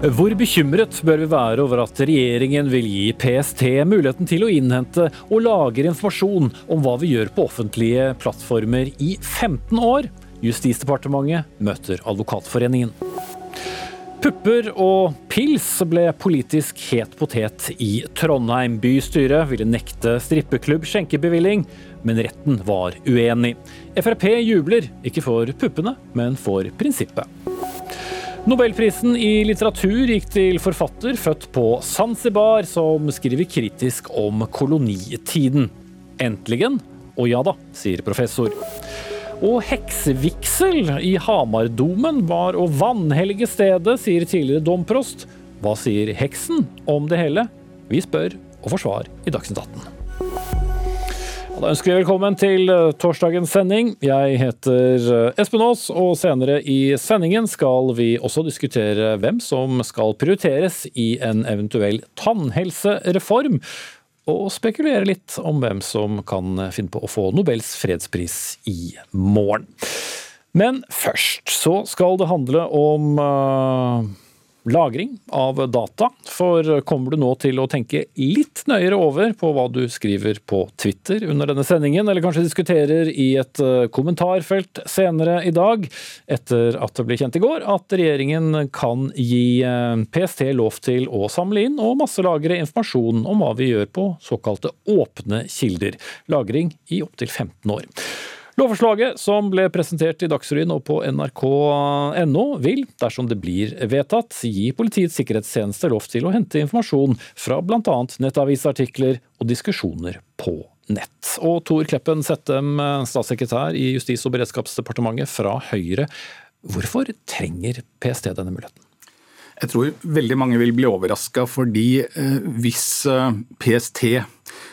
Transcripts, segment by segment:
Hvor bekymret bør vi være over at regjeringen vil gi PST muligheten til å innhente og lagre informasjon om hva vi gjør på offentlige plattformer i 15 år? Justisdepartementet møter Advokatforeningen. Pupper og pils ble politisk het potet i Trondheim. Bystyret ville nekte strippeklubb skjenkebevilling, men retten var uenig. Frp jubler, ikke for puppene, men for prinsippet. Nobelprisen i litteratur gikk til forfatter født på Zanzibar, som skriver kritisk om kolonitiden. Endeligen, Og ja da, sier professor. Og heksevigsel i Hamardomen var å vanhellige stedet, sier tidligere domprost. Hva sier heksen om det hele? Vi spør og får svar i Dagsnytt 18. Da ønsker vi velkommen til eh, torsdagens sending. Jeg heter eh, Espen Aas, og senere i sendingen skal vi også diskutere hvem som skal prioriteres i en eventuell tannhelsereform. Og spekulere litt om hvem som kan finne på å få Nobels fredspris i morgen. Men først så skal det handle om uh, lagring av data. For kommer du nå til å tenke litt nøyere over på hva du skriver på Twitter under denne sendingen, eller kanskje diskuterer i et eh, kommentarfelt senere i dag, etter at det ble kjent i går at regjeringen kan gi eh, PST lov til å samle inn og masselagre informasjon om hva vi gjør på såkalte åpne kilder. Lagring i opptil 15 år. Lovforslaget som ble presentert i Dagsrevyen og på nrk.no vil, dersom det blir vedtatt, gi Politiets sikkerhetstjeneste lov til å hente informasjon fra bl.a. nettavisartikler og diskusjoner på nett. Og Tor Kleppen Settem, statssekretær i Justis- og beredskapsdepartementet fra Høyre. Hvorfor trenger PST denne muligheten? Jeg tror veldig mange vil bli overraska, fordi eh, hvis eh, PST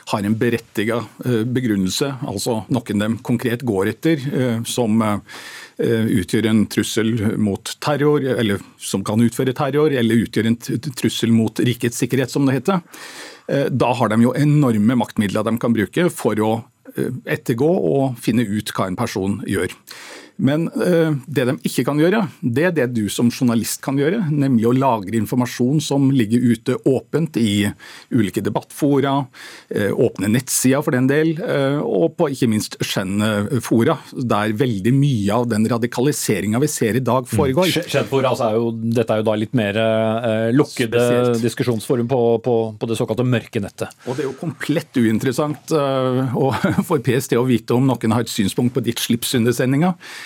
har en berettiga eh, begrunnelse, altså noen de konkret går etter, som utgjør en trussel mot terror, eller som kan utføre terror, eller utgjør en trussel mot rikets sikkerhet, som det heter. Da har de jo enorme maktmidler de kan bruke for å ettergå og finne ut hva en person gjør. Men uh, det de ikke kan gjøre, det er det du som journalist kan gjøre. Nemlig å lagre informasjon som ligger ute åpent i ulike debattfora, uh, åpne nettsider for den del, uh, og på ikke minst skjennfora, der veldig mye av den radikaliseringa vi ser i dag, mm. foregår. Mm. Skjennfora, altså er jo, dette er jo da litt mer lukkede Spesielt. diskusjonsforum på, på, på, det såkalte mørke nettet. Og det er jo komplett uinteressant for PST å vite om noen har et synspunkt på ditt slips under sendinga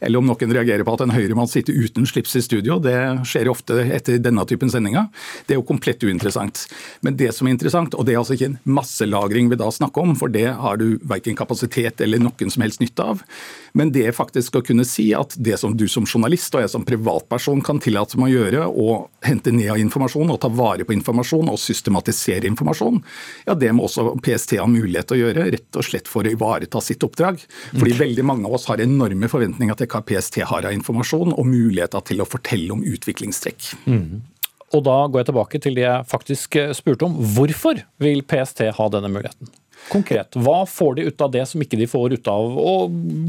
eller om noen reagerer på at en høyremann sitter uten slips i studio. Det skjer ofte etter denne typen sendinger. Det er jo komplett uinteressant. Men det som er interessant, og det er altså ikke en masselagring vi da snakker om, for det har du verken kapasitet eller noen som helst nytte av. Men det faktisk å kunne si at det som du som journalist og jeg som privatperson kan tillate meg å gjøre, å hente ned av informasjon og ta vare på informasjon og systematisere informasjon, ja det må også PST ha mulighet til å gjøre, rett og slett for å ivareta sitt oppdrag. Fordi mm. veldig mange av oss har enorme forventninger til hva PST har av informasjon, og muligheter til å fortelle om utviklingstrekk. Mm. Og da går jeg tilbake til det jeg faktisk spurte om. Hvorfor vil PST ha denne muligheten? Konkret, hva får de ut av det som ikke de får ut av å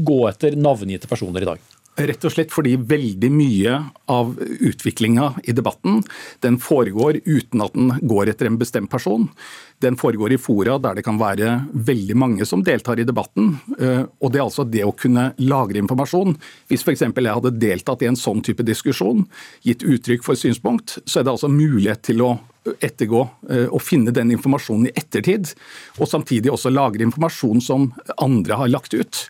gå etter navngitte personer i dag? Rett og slett fordi veldig mye av utviklinga i debatten den foregår uten at den går etter en bestemt person. Den foregår i fora der det kan være veldig mange som deltar i debatten. Eh, og det er altså det å kunne lagre informasjon. Hvis f.eks. jeg hadde deltatt i en sånn type diskusjon, gitt uttrykk for synspunkt, så er det altså mulighet til å ettergå eh, og finne den informasjonen i ettertid. Og samtidig også lagre informasjon som andre har lagt ut.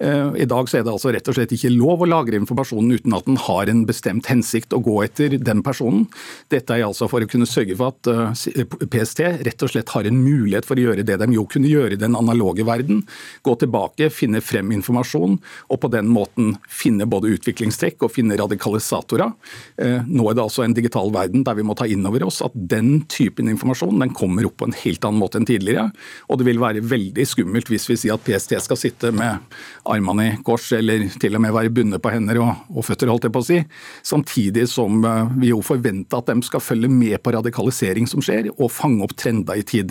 Eh, I dag så er det altså rett og slett ikke lov å lagre informasjonen uten at den har en bestemt hensikt å gå etter den personen. Dette er altså for å kunne sørge for at PST rett og slett har en mulighet for å gjøre det de jo kunne gjøre i den analoge verden. Gå tilbake, finne frem informasjon, og på den måten finne både utviklingstrekk og finne radikalisatorer. Nå er det altså en digital verden der vi må ta inn over oss at den typen informasjon den kommer opp på en helt annen måte enn tidligere. Og det vil være veldig skummelt hvis vi sier at PST skal sitte med armene i kors, eller til og med være bundet på hender og, og føtter, holdt jeg på å si. Samtidig som eh, vi jo forventer at de skal følge med på radikalisering som skjer, og fange opp trender i tide.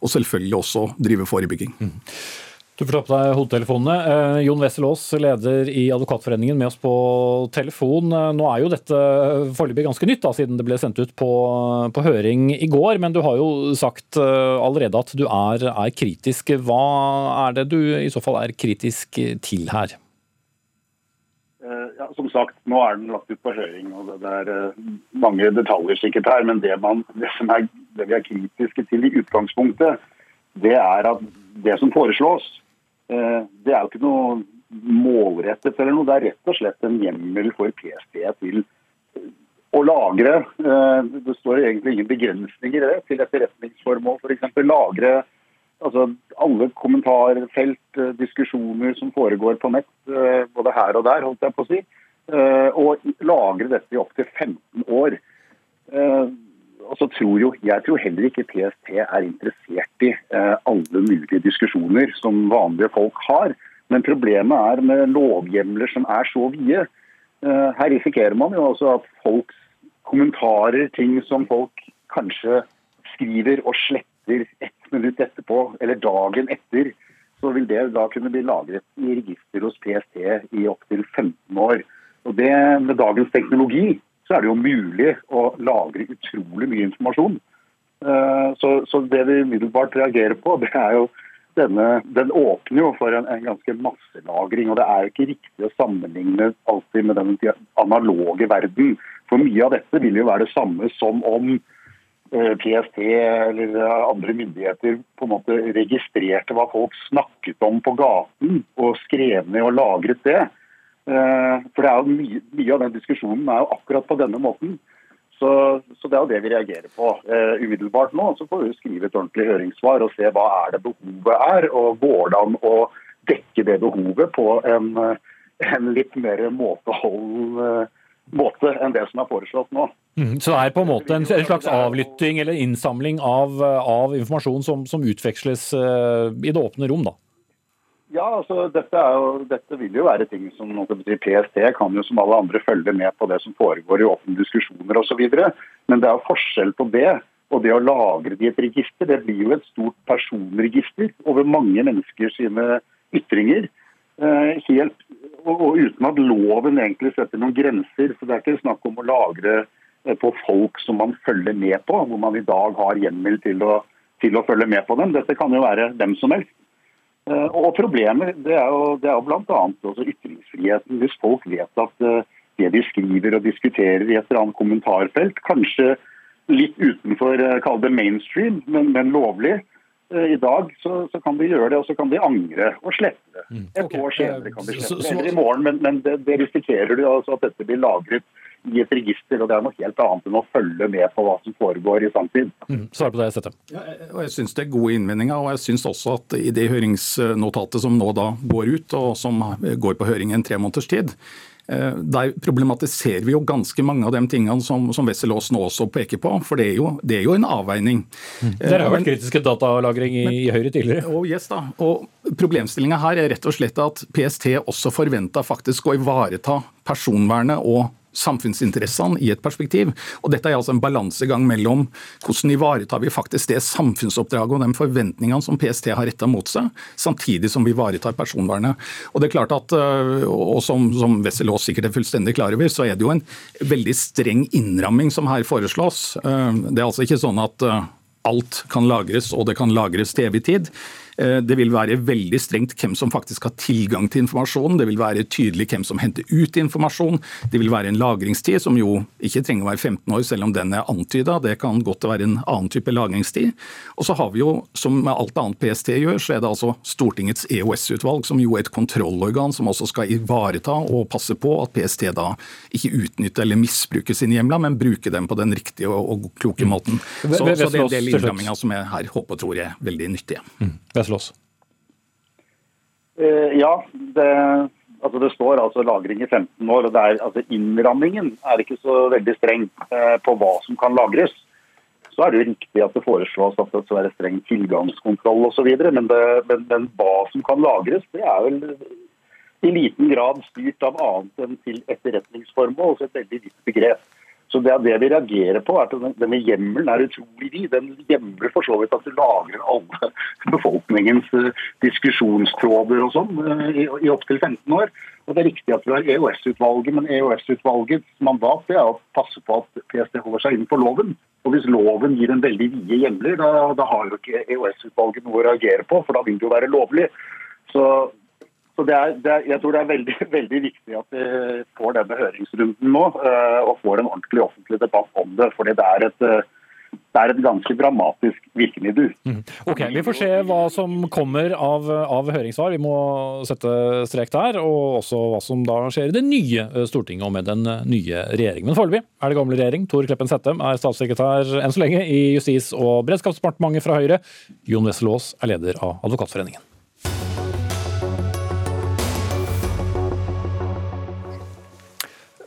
Og selvfølgelig også drive forebygging. Mm. Du får ta på deg hodetelefonene. Eh, Jon Wessel Aas, leder i Advokatforeningen, med oss på telefon. Eh, nå er jo dette foreløpig ganske nytt, da, siden det ble sendt ut på, på, høring i går. Men du har jo sagt eh, allerede at du er, er, kritisk. Hva er det du i så fall er kritisk til her? Ja, som sagt, nå er den lagt ut på høring, og det er mange detaljer sikkert her. Men det, man, det, er, det vi er kritiske til i utgangspunktet, det er at det som foreslås, Eh, det er jo ikke noe målrettet eller noe. Det er rett og slett en hjemmel for PST til å lagre. Eh, det står egentlig ingen begrensninger i det til etterretningsformål. F.eks. lagre altså, alle kommentarfelt, eh, diskusjoner som foregår på nett, både her og der, holdt jeg på å si. Og lagre dette i opptil 15 år. Og så tror jo, Jeg tror heller ikke PST er interessert i eh, alle mulige diskusjoner som vanlige folk har. Men problemet er med lovhjemler som er så vide. Eh, her risikerer man jo altså at folks kommentarer, ting som folk kanskje skriver og sletter ett minutt etterpå, eller dagen etter, så vil det da kunne bli lagret i register hos PST i opptil 15 år. Og det Med dagens teknologi så er det jo mulig å lagre utrolig mye informasjon. Eh, så, så det vi umiddelbart reagerer på, det er jo denne, den åpner jo for en, en ganske masselagring. og Det er ikke riktig å sammenligne alltid med den analoge verden. For mye av dette vil jo være det samme som om eh, PST eller andre myndigheter på en måte registrerte hva folk snakket om på gaten, og skrev ned og lagret det. Eh, for det er jo mye, mye, av den diskusjonen er jo akkurat på denne måten. Så, så det er jo det vi reagerer på uh, umiddelbart nå. Så får vi skrive et ordentlig høringssvar og se hva er det behovet er. Og går det an å dekke det behovet på en, en litt mer måtehold uh, måte enn det som er foreslått nå. Mm, så det er på en måte en, en slags avlytting eller innsamling av, av informasjon som, som utveksles uh, i det åpne rom, da? Ja, altså dette, jo, dette, vil jo være ting som PST kan jo som alle andre følge med på det som foregår i åpne diskusjoner osv. Men det er jo forskjell på det og det å lagre det i et register. Det blir jo et stort personregister over mange mennesker sine ytringer. Eh, helt, og, uten at loven egentlig setter noen grenser. så Det er ikke snakk om å lagre eh, på folk som man følger med på, hvor man i dag har hjemmel til å, til å følge med på dem. Dette kan jo være hvem som helst. Eh, og Problemet det er jo, det er jo bl.a. ytringsfriheten. Hvis folk vet at eh, det de skriver og diskuterer i et eller annet kommentarfelt, kanskje litt utenfor eh, kall det mainstream, men, men lovlig, i dag så, så, kan de gjøre det, og så kan de angre og slette det. Mm, et okay. år senere kan de slette det, eller i morgen, men, men det, det risikerer du altså at dette blir lagret i et register, og det er noe helt annet enn å følge med på hva som foregår i samtid. Mm, Svar på det, Sette. Ja, og jeg syns det er gode innvendinger, og jeg syns også at i det høringsnotatet som nå da går ut, og som går på høring i en tre måneders tid, eh, der problematiserer vi jo ganske mange av de tingene som, som Wessel nå også peker på. For det er jo, det er jo en avveining. Mm. Dere har vært kritiske datalagring i, Men, i Høyre tidligere? Oh yes da. Og Problemstillinga her er rett og slett at PST også forventa faktisk å ivareta personvernet og samfunnsinteressene i et perspektiv. Og Dette er altså en balansegang mellom hvordan ivaretar vi faktisk det samfunnsoppdraget og de forventningene som PST har retta mot seg, samtidig som vi ivaretar personvernet. Og det er klart at, øh, og som, som Wessel Aas sikkert er fullstendig klar over, så er det jo en veldig streng innramming som her foreslås. Øh, det er altså ikke sånn at øh, alt kan lagres, og det kan lagres til evig tid. Eh, det vil være veldig strengt hvem som faktisk har tilgang til informasjon. Det vil være tydelig hvem som henter ut informasjon. Det vil være en lagringstid som jo ikke trenger å være 15 år, selv om den er antyda. Det kan godt være en annen type lagringstid. Og så har vi jo, som med alt annet PST gjør, så er det altså Stortingets EOS-utvalg, som jo er et kontrollorgan som også skal ivareta og passe på at PST da ikke utnytter eller misbruker sine hjemler, men bruker dem på den riktige og, kloke måten. Så, så det er en del innramminger som jeg her håper og tror er veldig nyttige. Mm slåss? Eh, ja, det, altså det, står altså lagring i 15 år. og er, altså Innrammingen er ikke så veldig streng eh, på hva som kan lagres. Så er det jo riktig at det foreslås at det skal være streng tilgangskontroll osv. Men, men, men hva som kan lagres, det er vel i liten grad styrt av annet enn til etterretningsformål. Så et veldig vidt begrep. Så det er det vi reagerer på, er at denne hjemmelen er utrolig vid. Den hjemler for så vidt at du lagrer alle befolkningens eh, diskusjonstråder og sånn eh, i, i opptil 15 år. Og Det er riktig at vi har EOS-utvalget, men EOS-utvalgets mandat det er å passe på at PST holder seg innenfor loven. Og Hvis loven gir en veldig vide hjemler, da, da har jo ikke EOS-utvalget noe å reagere på, for da vil det jo være lovlig. Så så det er, det er, jeg tror det er veldig, veldig, viktig at vi får denne høringsrunden nå, eh, og får en ordentlig offentlig debatt om det. fordi det er et, eh, det er et ganske dramatisk virkemiddel. Mm. Ok, Vi får se hva som kommer av, av, høringssvar. Vi må sette strek der. Og også hva som da skjer i det nye eh, Stortinget og med den nye regjeringen. Men foreløpig er det gamle regjering. Tor Kleppen Settem er statssekretær enn så lenge i Justis- og beredskapsdepartementet fra Høyre. Jon Wessel Aas er leder av Advokatforeningen.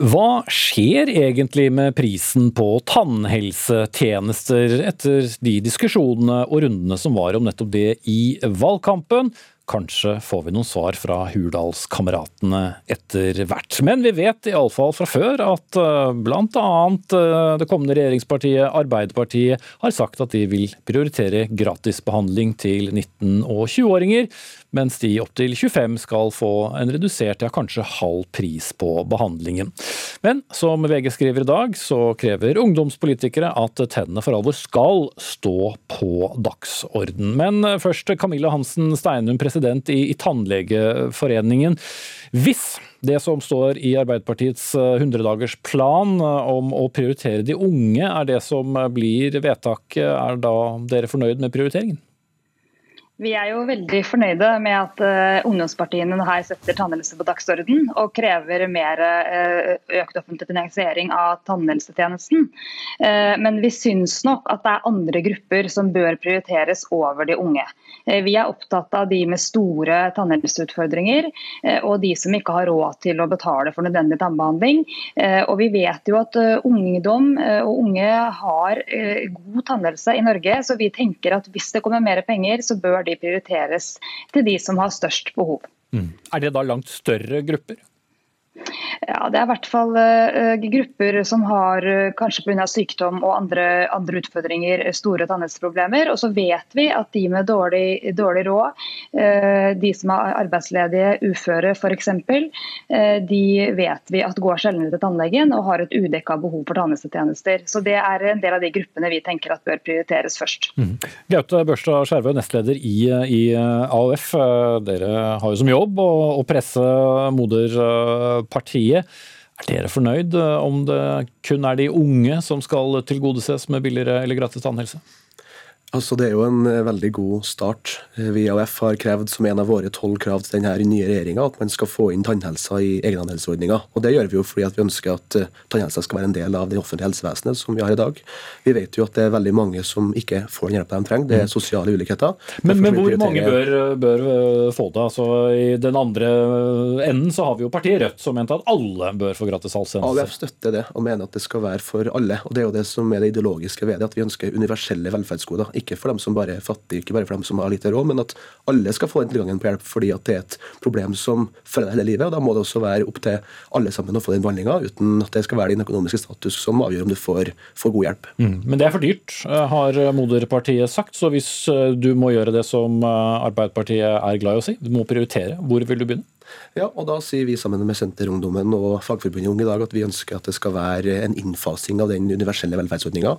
Hva skjer egentlig med prisen på tannhelsetjenester etter de diskusjonene og rundene som var om nettopp det i valgkampen? Kanskje får vi noen svar fra Hurdalskameratene etter hvert. Men vi vet iallfall fra før at eh, bl.a. Eh, det kommende regjeringspartiet Arbeiderpartiet har sagt at de vil prioritere gratisbehandling til 19- og 20-åringer mens de opptil 25 skal få en redusert, ja kanskje halv pris på behandlingen. Men som VG skriver i dag, så krever ungdomspolitikere at tennene for alvor skal stå på dagsorden. Men først Camilla Hansen Steinum, president i, i Tannlegeforeningen. Hvis det som står i Arbeiderpartiets 100-dagersplan om å prioritere de unge, er det som blir vedtaket, er da dere fornøyd med prioriteringen? Vi er jo veldig fornøyde med at uh, ungdomspartiene her setter tannhelse på dagsorden og krever mer uh, økt offentlig finansiering av tannhelsetjenesten. Uh, men vi syns nok at det er andre grupper som bør prioriteres over de unge. Vi er opptatt av de med store tannhelseutfordringer og de som ikke har råd til å betale for nødvendig tannbehandling. og vi vet jo at ungdom og unge har god tannhelse i Norge, så vi tenker at hvis det kommer mer penger, så bør de prioriteres til de som har størst behov. Mm. Er det da langt større grupper? Ja, Det er i hvert fall uh, grupper som har uh, kanskje pga. sykdom og andre, andre, utfordringer store tannhelseproblemer. Og så vet vi at de med dårlig, dårlig råd, de som er arbeidsledige, uføre f.eks., uh, de vet vi at går sjeldnere til tannlegen og har et udekka behov for tannhelsetjenester. Så det er en del av de gruppene vi tenker at bør prioriteres først. Mm. Gaute Børstad Skjervø, nestleder i, i, AUF. Dere har jo som jobb å, å presse moderpartiet er dere fornøyd eh, om det kun er de unge som skal tilgodeses med billigere eller gratis tannhelse? Altså, det er jo en eh, veldig god start. Eh, vi i AUF har krevd som en av våre tolv krav til denne nye regjeringa at man skal få inn tannhelsa i egenandelsordninga. Og det gjør vi jo fordi at vi ønsker at uh, tannhelsa skal være en del av det offentlige helsevesenet som vi har i dag. Vi vet jo at det er veldig mange som ikke får den hjelpa de trenger. Det er mm. sosiale ulikheter. Men, men hvor mange bør, bør, få det? Altså, I den andre enden så har vi jo partiet Rødt som mente at alle bør få gratis halstjeneste. AUF støtter det og mener at det skal være for alle. Og det er jo det som er det ideologiske ved det, at vi ønsker universelle velferdsgoder ikke for dem som bare er fattige, ikke bare for dem som har lite råd, men at alle skal få den tilgangen på hjelp fordi at det er et problem som følger hele livet. og Da må det også være opp til alle sammen å få den behandlinga, uten at det skal være din økonomiske status som avgjør om du får, får god hjelp. Mm, men det er for dyrt, eh, har moderpartiet sagt. Så hvis eh, du må gjøre det som eh, Arbeiderpartiet er glad i å si, du må prioritere, hvor vil du begynne? Ja, og Da sier vi sammen med Senterungdommen og Fagforbundet Ung i dag at vi ønsker at det skal være en innfasing av den universelle velferdsordninga.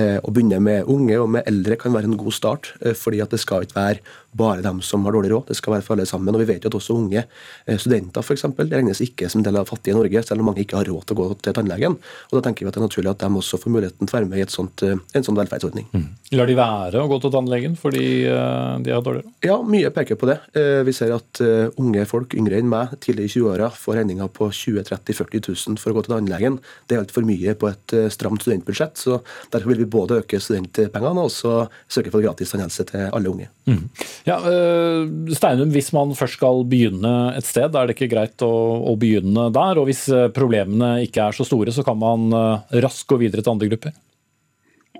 Eh, å begynne med unge og med eldre kan være en god start, eh, fordi at det skal ikke være bare dem som har dårlig råd. Det skal være for alle sammen. Og vi vet jo at også unge eh, studenter det regnes ikke som del av fattige Norge, selv om mange ikke har råd til å gå til tannlegen. Og Da tenker vi at det er naturlig at de også får muligheten til å være med i sånt, en sånn velferdsordning. Mm. Lar de være å gå til tannlegen fordi de har dårlig råd? Ja, mye peker på det. Vi ser at unge folk yngre enn meg, tidlig i 20-åra, får regninger på 20 30 40 000 for å gå til tannlegen. Det er altfor mye på et stramt studentbudsjett. så Derfor vil vi både øke studentpengene og også søke for gratis tannhelse til alle unge. Mm. Ja, eh, Steinum, hvis man først skal begynne et sted, er det ikke greit å, å, begynne der? Og hvis eh, problemene ikke er så store, så kan man eh, raskt gå videre til andre grupper?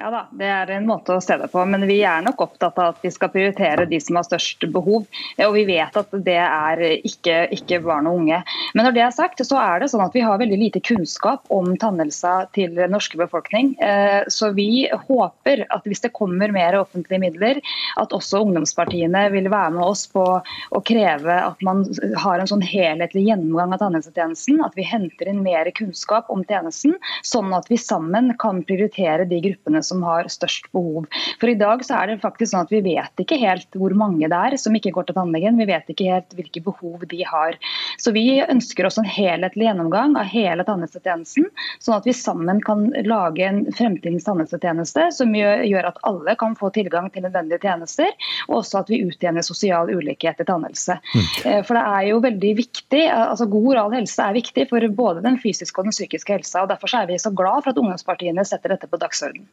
Ja da, det er en måte å se det på. Men vi er nok opptatt av at vi skal prioritere de som har størst behov. Og vi vet at det er ikke, ikke barn og unge. Men når det er sagt, så er det sånn at vi har veldig lite kunnskap om tannhelsa til norske befolkning. Eh, så vi håper at hvis det kommer mer offentlige midler, at også ungdomspartiene vil være med oss på å kreve at man har en sånn helhetlig gjennomgang av tannhelsetjenesten. At vi henter inn mer kunnskap om tjenesten, sånn at vi sammen kan prioritere de gruppene som har størst behov. For i dag så er det faktisk sånn at vi vet ikke helt hvor mange det er som ikke går til tannlegen. Vi vet ikke helt hvilke behov de har. Så vi ønsker oss en helhetlig gjennomgang av hele tannhelsetjenesten, sånn at vi sammen kan lage en fremtidens tannhelsetjeneste som gjør at alle kan få tilgang til nødvendige tjenester, og også at vi utjevner sosial ulikhet i tannhelse. Mm. Eh, for det er jo veldig viktig, altså God oral helse er viktig for både den fysiske og den psykiske helsa. og Derfor er vi så glad for at ungdomspartiene setter dette på dagsordenen.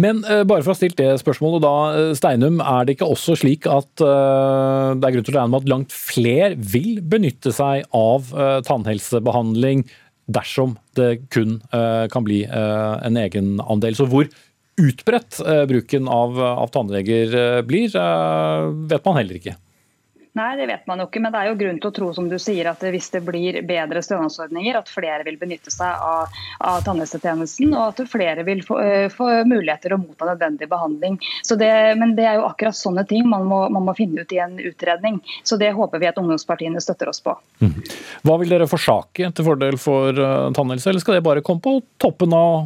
Men uh, bare for å ha stilt det spørsmålet da, eh, Steinum, er det ikke også slik at uh, det er grunn til å regne med at langt flere vil benytte seg av tannhelsebehandling dersom det kun kan bli en egenandel? Så hvor utbredt bruken av, av tannleger blir, vet man heller ikke. Nei, det vet man jo ikke. Men det er jo grunn til å tro som du sier, at hvis det blir bedre stønadsordninger, at flere vil benytte seg av, av tannhelsetjenesten, og at flere vil få, uh, få muligheter å motta nødvendig behandling. Det, men det er jo akkurat sånne ting man må, man må, finne ut i en utredning. Så det håper vi at ungdomspartiene støtter oss på. Mm. Hva vil dere forsake til fordel for uh, tannhelse, eller skal det bare komme på toppen av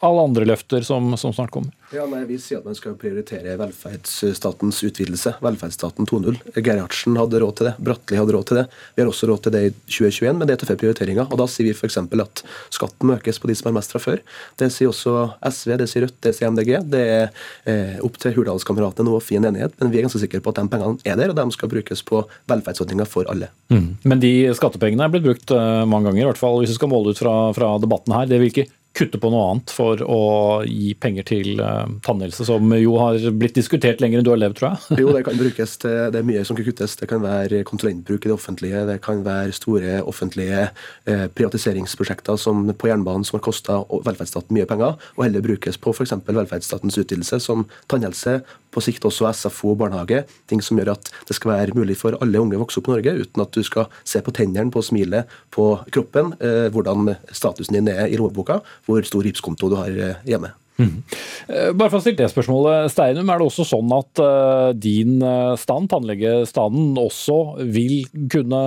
alle andre løfter som, som snart kommer? Ja, nei, Vi sier at man skal prioritere velferdsstatens utvidelse. Velferdsstaten 2.0. Gerhardsen hadde råd til det. Bratteli hadde råd til det. Vi har også råd til det i 2021, men det er tøffe prioriteringer. Og Da sier vi f.eks. at skatten må økes på de som har mest fra før. Det sier også SV, det sier Rødt, det sier MDG. Det er eh, opp til Hurdalskameratene nå å finne enighet, men vi er ganske sikre på at de pengene er der, og de skal brukes på velferdsordninger for alle. Mm. Men de skattepengene er blitt brukt uh, mange ganger, i hvert fall hvis vi skal måle ut fra, fra debatten her. Det ikke kutte på noe annet for å gi penger til uh, tannhelse, som jo har blitt diskutert lenger enn du har levd, tror jeg? jo, det kan brukes til, det er mye som kan kuttes. Det kan være konsulentbruk i det offentlige, det kan være store offentlige eh, privatiseringsprosjekter som på jernbanen som har kosta velferdsstaten mye penger, og heller brukes på f.eks. velferdsstatens utvidelse, som tannhelse, på sikt også SFO og barnehage. Ting som gjør at det skal være mulig for alle unge å vokse opp i Norge uten at du skal se på tennene, på smilet, på kroppen, eh, hvordan statusen din er i lommeboka hvor stor Vipps-konto du har eh, hjemme. Mm. Bare for å stille det spørsmålet, Steinum, er det også sånn at uh, din stand, tannlegestanden, også vil kunne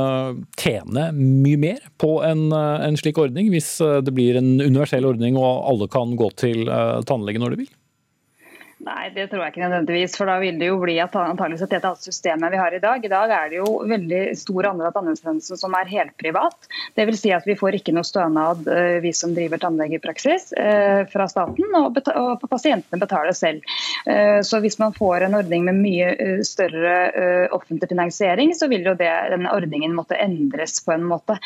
tjene mye mer på en, en, slik ordning, hvis det blir en universell ordning og alle kan gå til tannlege når de vil? Nei, det tror jeg ikke nødvendigvis. For da vil det jo bli at antakeligvis at dette systemet vi har i dag. I dag er det jo veldig stor andel av tannhelsetjenesten som er helprivat. Dvs. Si at vi får ikke noe stønad, eh, vi som driver tannlegepraksis, eh, fra staten, og, og pasientene betaler selv. Eh, så hvis man får en ordning med mye større offentlig finansiering, så vil jo det, denne ordningen måtte endres på en måte.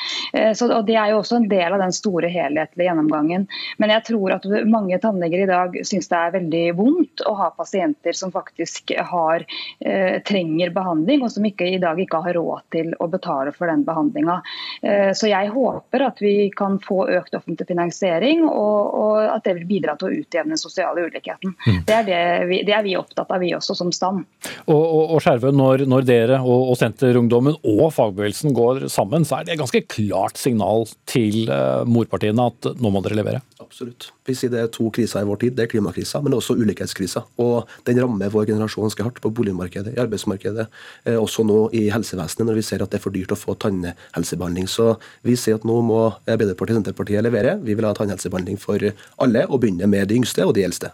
Så, og Det er jo også en del av den store helhetlige gjennomgangen. Men jeg tror at mange tannleger i dag syns det er veldig vondt å ha pasienter som faktisk har, eh, trenger behandling, og som ikke, i dag ikke har råd til å betale for den behandlinga. Eh, så jeg håper at vi kan få økt offentlig finansiering, og, og at det vil bidra til å utjevne sosiale ulikheten. Mm. Det, er det, vi, det, er vi, opptatt av, vi også, som stand. Og, og, og Skjerve, når, når, dere og, og Senterungdommen og fagbevegelsen går sammen, så er det et ganske klart signal til morpartiene at nå må dere levere? Absolutt. Vi sier det er to kriser i vår tid. Det er klimakrisa, men også ulikhetskrisa. Og den rammer vår generasjon ganske hardt på boligmarkedet, i arbeidsmarkedet, eh, også nå i helsevesenet, når vi ser at det er for dyrt å få tannhelsebehandling. Så vi sier at nå må Arbeiderpartiet og Senterpartiet levere. Vi vil ha tannhelsebehandling for alle, og begynne med de yngste og de eldste.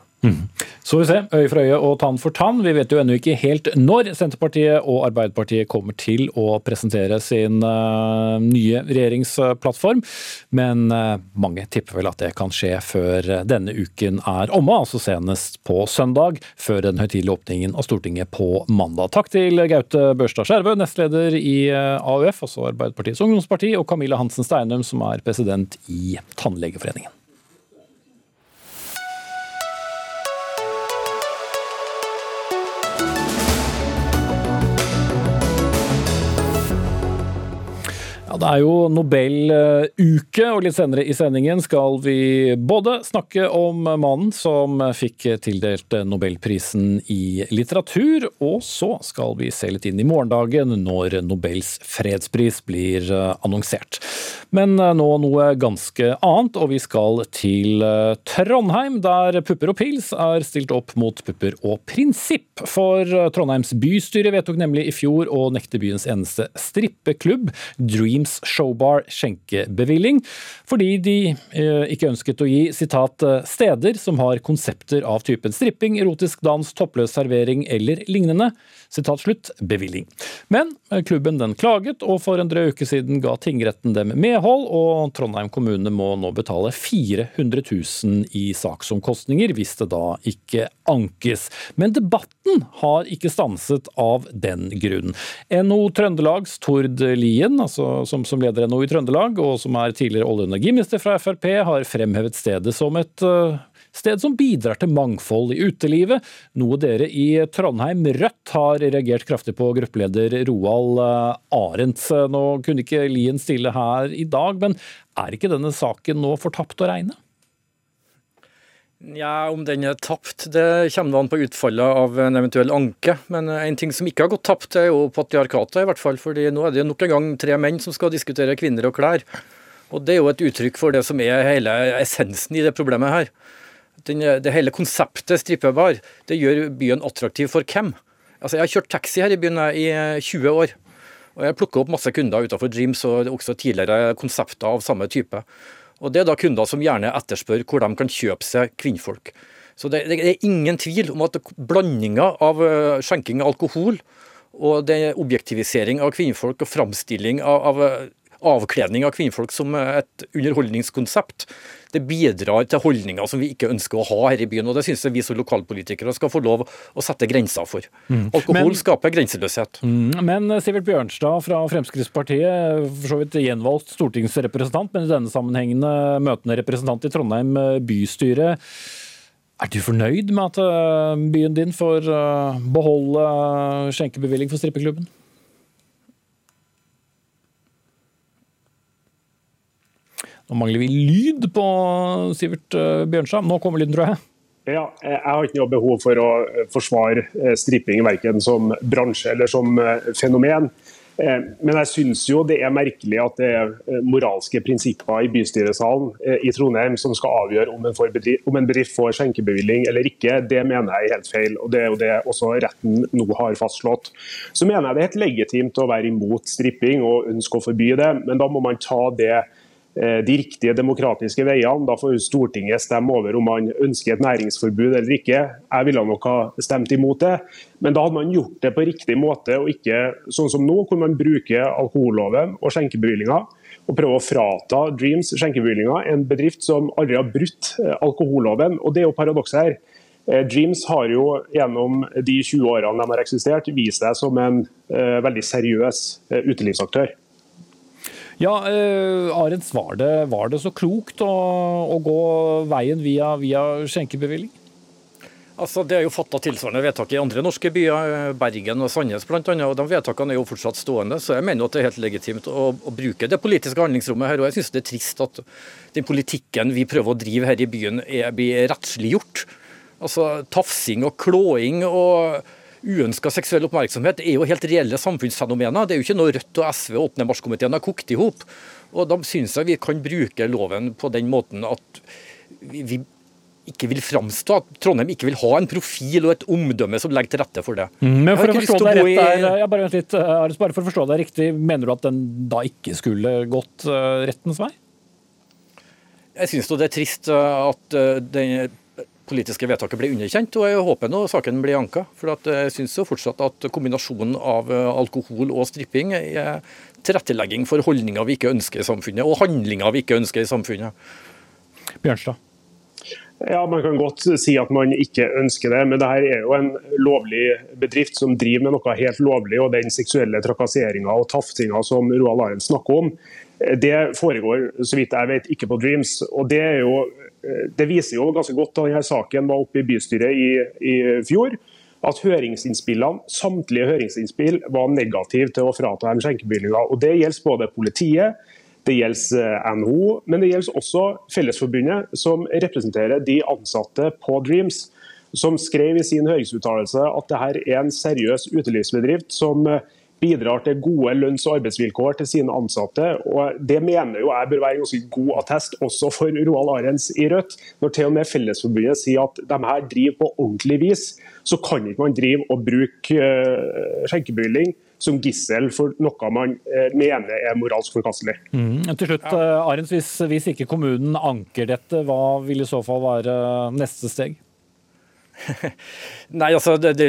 Så vi ser, øye for øye og tann for tann. Vi vet jo ennå ikke helt når Senterpartiet og Arbeiderpartiet kommer til å presentere sin uh, nye regjeringsplattform, men uh, mange tipper vel at det kan skje før denne uken er omme, altså senest på søndag, før den høytidelige åpningen av Stortinget på mandag. Takk til Gaute Børstad Skjervø, nestleder i uh, AUF, altså Arbeiderpartiets ungdomsparti, og Camilla Hansen Steinum, som er president i Tannlegeforeningen. Det er jo Nobeluke, og litt senere i sendingen skal vi både snakke om mannen som fikk tildelt Nobelprisen i litteratur, og så skal vi se litt inn i morgendagen når Nobels fredspris blir annonsert. Men nå noe ganske annet, og vi skal til Trondheim, der pupper og pils er stilt opp mot pupper og prinsipp. For Trondheims bystyre vedtok nemlig i fjor å nekte byens eneste strippeklubb, Dreams Times Showbar skjenkebevilling, fordi de eh, ikke ønsket å gi sitat, steder som har konsepter av typen stripping, erotisk dans, toppløs servering eller lignende, sitat slutt, bevilling. Men eh, klubben den klaget, og for en drøy uke siden ga tingretten dem medhold, og Trondheim kommune må nå betale 400 000 i saksomkostninger hvis det da ikke ankes. Men debatten har ikke stanset av den grunn. NO Trøndelags Tord Lien, altså som, som leder NHO i Trøndelag, og som er tidligere olje- og energiminister fra Frp, har fremhevet stedet som et uh, sted som bidrar til mangfold i utelivet, noe dere i Trondheim Rødt har reagert kraftig på, gruppeleder Roald uh, Arendt. Nå kunne ikke Lien stille her i dag, men er ikke denne saken nå fortapt å regne? Ja, Om den er tapt, det kommer an på utfallet av en eventuell anke. Men en ting som ikke har gått tapt, er jo patriarkatet, i hvert fall. fordi nå er det nok en gang tre menn som skal diskutere kvinner og klær. Og det er jo et uttrykk for det som er hele essensen i det problemet her. Den, det hele konseptet strippebar, det gjør byen attraktiv for hvem? Altså, Jeg har kjørt taxi her i byen i 20 år. Og jeg plukker opp masse kunder utenfor Dreams og også tidligere konsepter av samme type. Og Det er da kunder som gjerne etterspør hvor de kan kjøpe seg kvinnfolk. Så det, det er ingen tvil om at blandinga av eh, skjenking av alkohol og det objektivisering av kvinnfolk og framstilling av, av eh, avkledning av kvinnfolk som et underholdningskonsept, det bidrar til holdninger som vi ikke ønsker å ha her i byen. og Det syns jeg vi som lokalpolitikere skal få lov å sette grenser for. Mm. Alkohol men, skaper grenseløshet. Mm, men Sivert Bjørnstad fra Fremskrittspartiet, for så vidt gjenvalgt stortingsrepresentant, men i denne sammenhengende møtende representant i Trondheim eh, bystyre. Er du fornøyd med at eh, byen din får eh, beholde skjenkebevilling for strippeklubben? Nå mangler vi lyd på Sivert eh, Bjørnstad. Nå kommer lyden, tror jeg. Ja, jeg har ikke noe behov for å eh, forsvare eh, stripping verken som bransje eller som fenomen. Men jeg syns jo det er merkelig at det er moralske prinsipper i bystyresalen i Trondheim som skal avgjøre om en, bedrift, om en bedrift får skjenkebevilling eller ikke. Det mener jeg er helt feil, og det er jo det også retten nå har fastslått. Så mener jeg det er helt legitimt å være imot stripping og ønske å forby det, men da må man ta det Eh, de riktige demokratiske veiene. Da får Stortinget stemme over om man ønsker et næringsforbud eller ikke. Jeg ville nok ha stemt imot det, men da hadde man gjort det på riktig måte, og ikke sånn som nå, hvor man bruker alkoholloven og skjenkebevillinger og prøver å frata Dreams skjenkebevillinger, en bedrift som aldri har brutt eh, alkoholloven. Og Det er jo paradokset her. Eh, Dreams har jo gjennom de 20 årene de har eksistert, vist seg som en veldig seriøs utelivsaktør. Ja, uh, Arends, var det, var det så klokt å, å gå veien via, via skjenkebevilling? Altså, Det er jo fatta tilsvarende vedtak i andre norske byer, eh, Bergen og Sandnes bl.a. De vedtakene er jo fortsatt stående, så jeg mener at det er helt legitimt å, å bruke det politiske handlingsrommet her. Og jeg syns det er trist at den politikken vi prøver å drive her i byen, er, blir rettsliggjort. Altså, Tafsing og klåing og uønska seksuell oppmerksomhet er jo helt reelle samfunnsfenomener. Det er jo ikke noe Rødt og SV og 8. mars-komiteen har kokt i hop. Og da syns jeg vi kan bruke loven på den måten at vi, ikke vil framstå, at Trondheim ikke vil ha en profil og et omdømme som legger til rette for det. Mm, men for å, forstå deg rett der, ja, bare, litt, Aris, bare for å forstå deg riktig, mener du at den da ikke skulle gått uh, rettens vei? Jeg syns det er trist eh, at den politiske vedtaket blir underkjent, og jeg håper nå saken blir anka. For jeg syns fortsatt at kombinasjonen av eh, alkohol og stripping er tilrettelegging for holdninger vi ikke ønsker i samfunnet, og handlinger vi ikke ønsker i samfunnet. Bjørnstad. Ja, Man kan godt si at man ikke ønsker det, men det her er jo en lovlig bedrift som driver med noe helt lovlig. og Den seksuelle trakasseringa og taftinga som Roald Arend snakker om, det foregår så vidt jeg vet, ikke på Dreams. og Det er jo det viser jo ganske godt da denne saken var oppe i bystyret i, i fjor. at høringsinnspillene, samtlige høringsinnspill var negative til å frata dem skjenkebevillinger. Og Det gjelder både politiet, det gjelder eh, NHO, men det gjelder også Fellesforbundet, som representerer de ansatte på Dreams. Som skrev i sin høringsuttalelse at dette er en seriøs utelivsbedrift som eh, bidrar til gode lønns- og arbeidsvilkår til sine ansatte. og Det mener jo jeg bør være en ganske god attest også for Roald Arends i Rødt. Når til og med Fellesforbundet sier at de her driver på ordentlig vis, så kan ikke man drive og bruke skjenkebylling skjenkebevilling som gissel for noe man uh, mener er moralsk forkastelig. Mm. Til slutt, uh, Arends, hvis, hvis ikke kommunen anker dette, hva vil i så fall være neste steg? Nei, altså, det, det,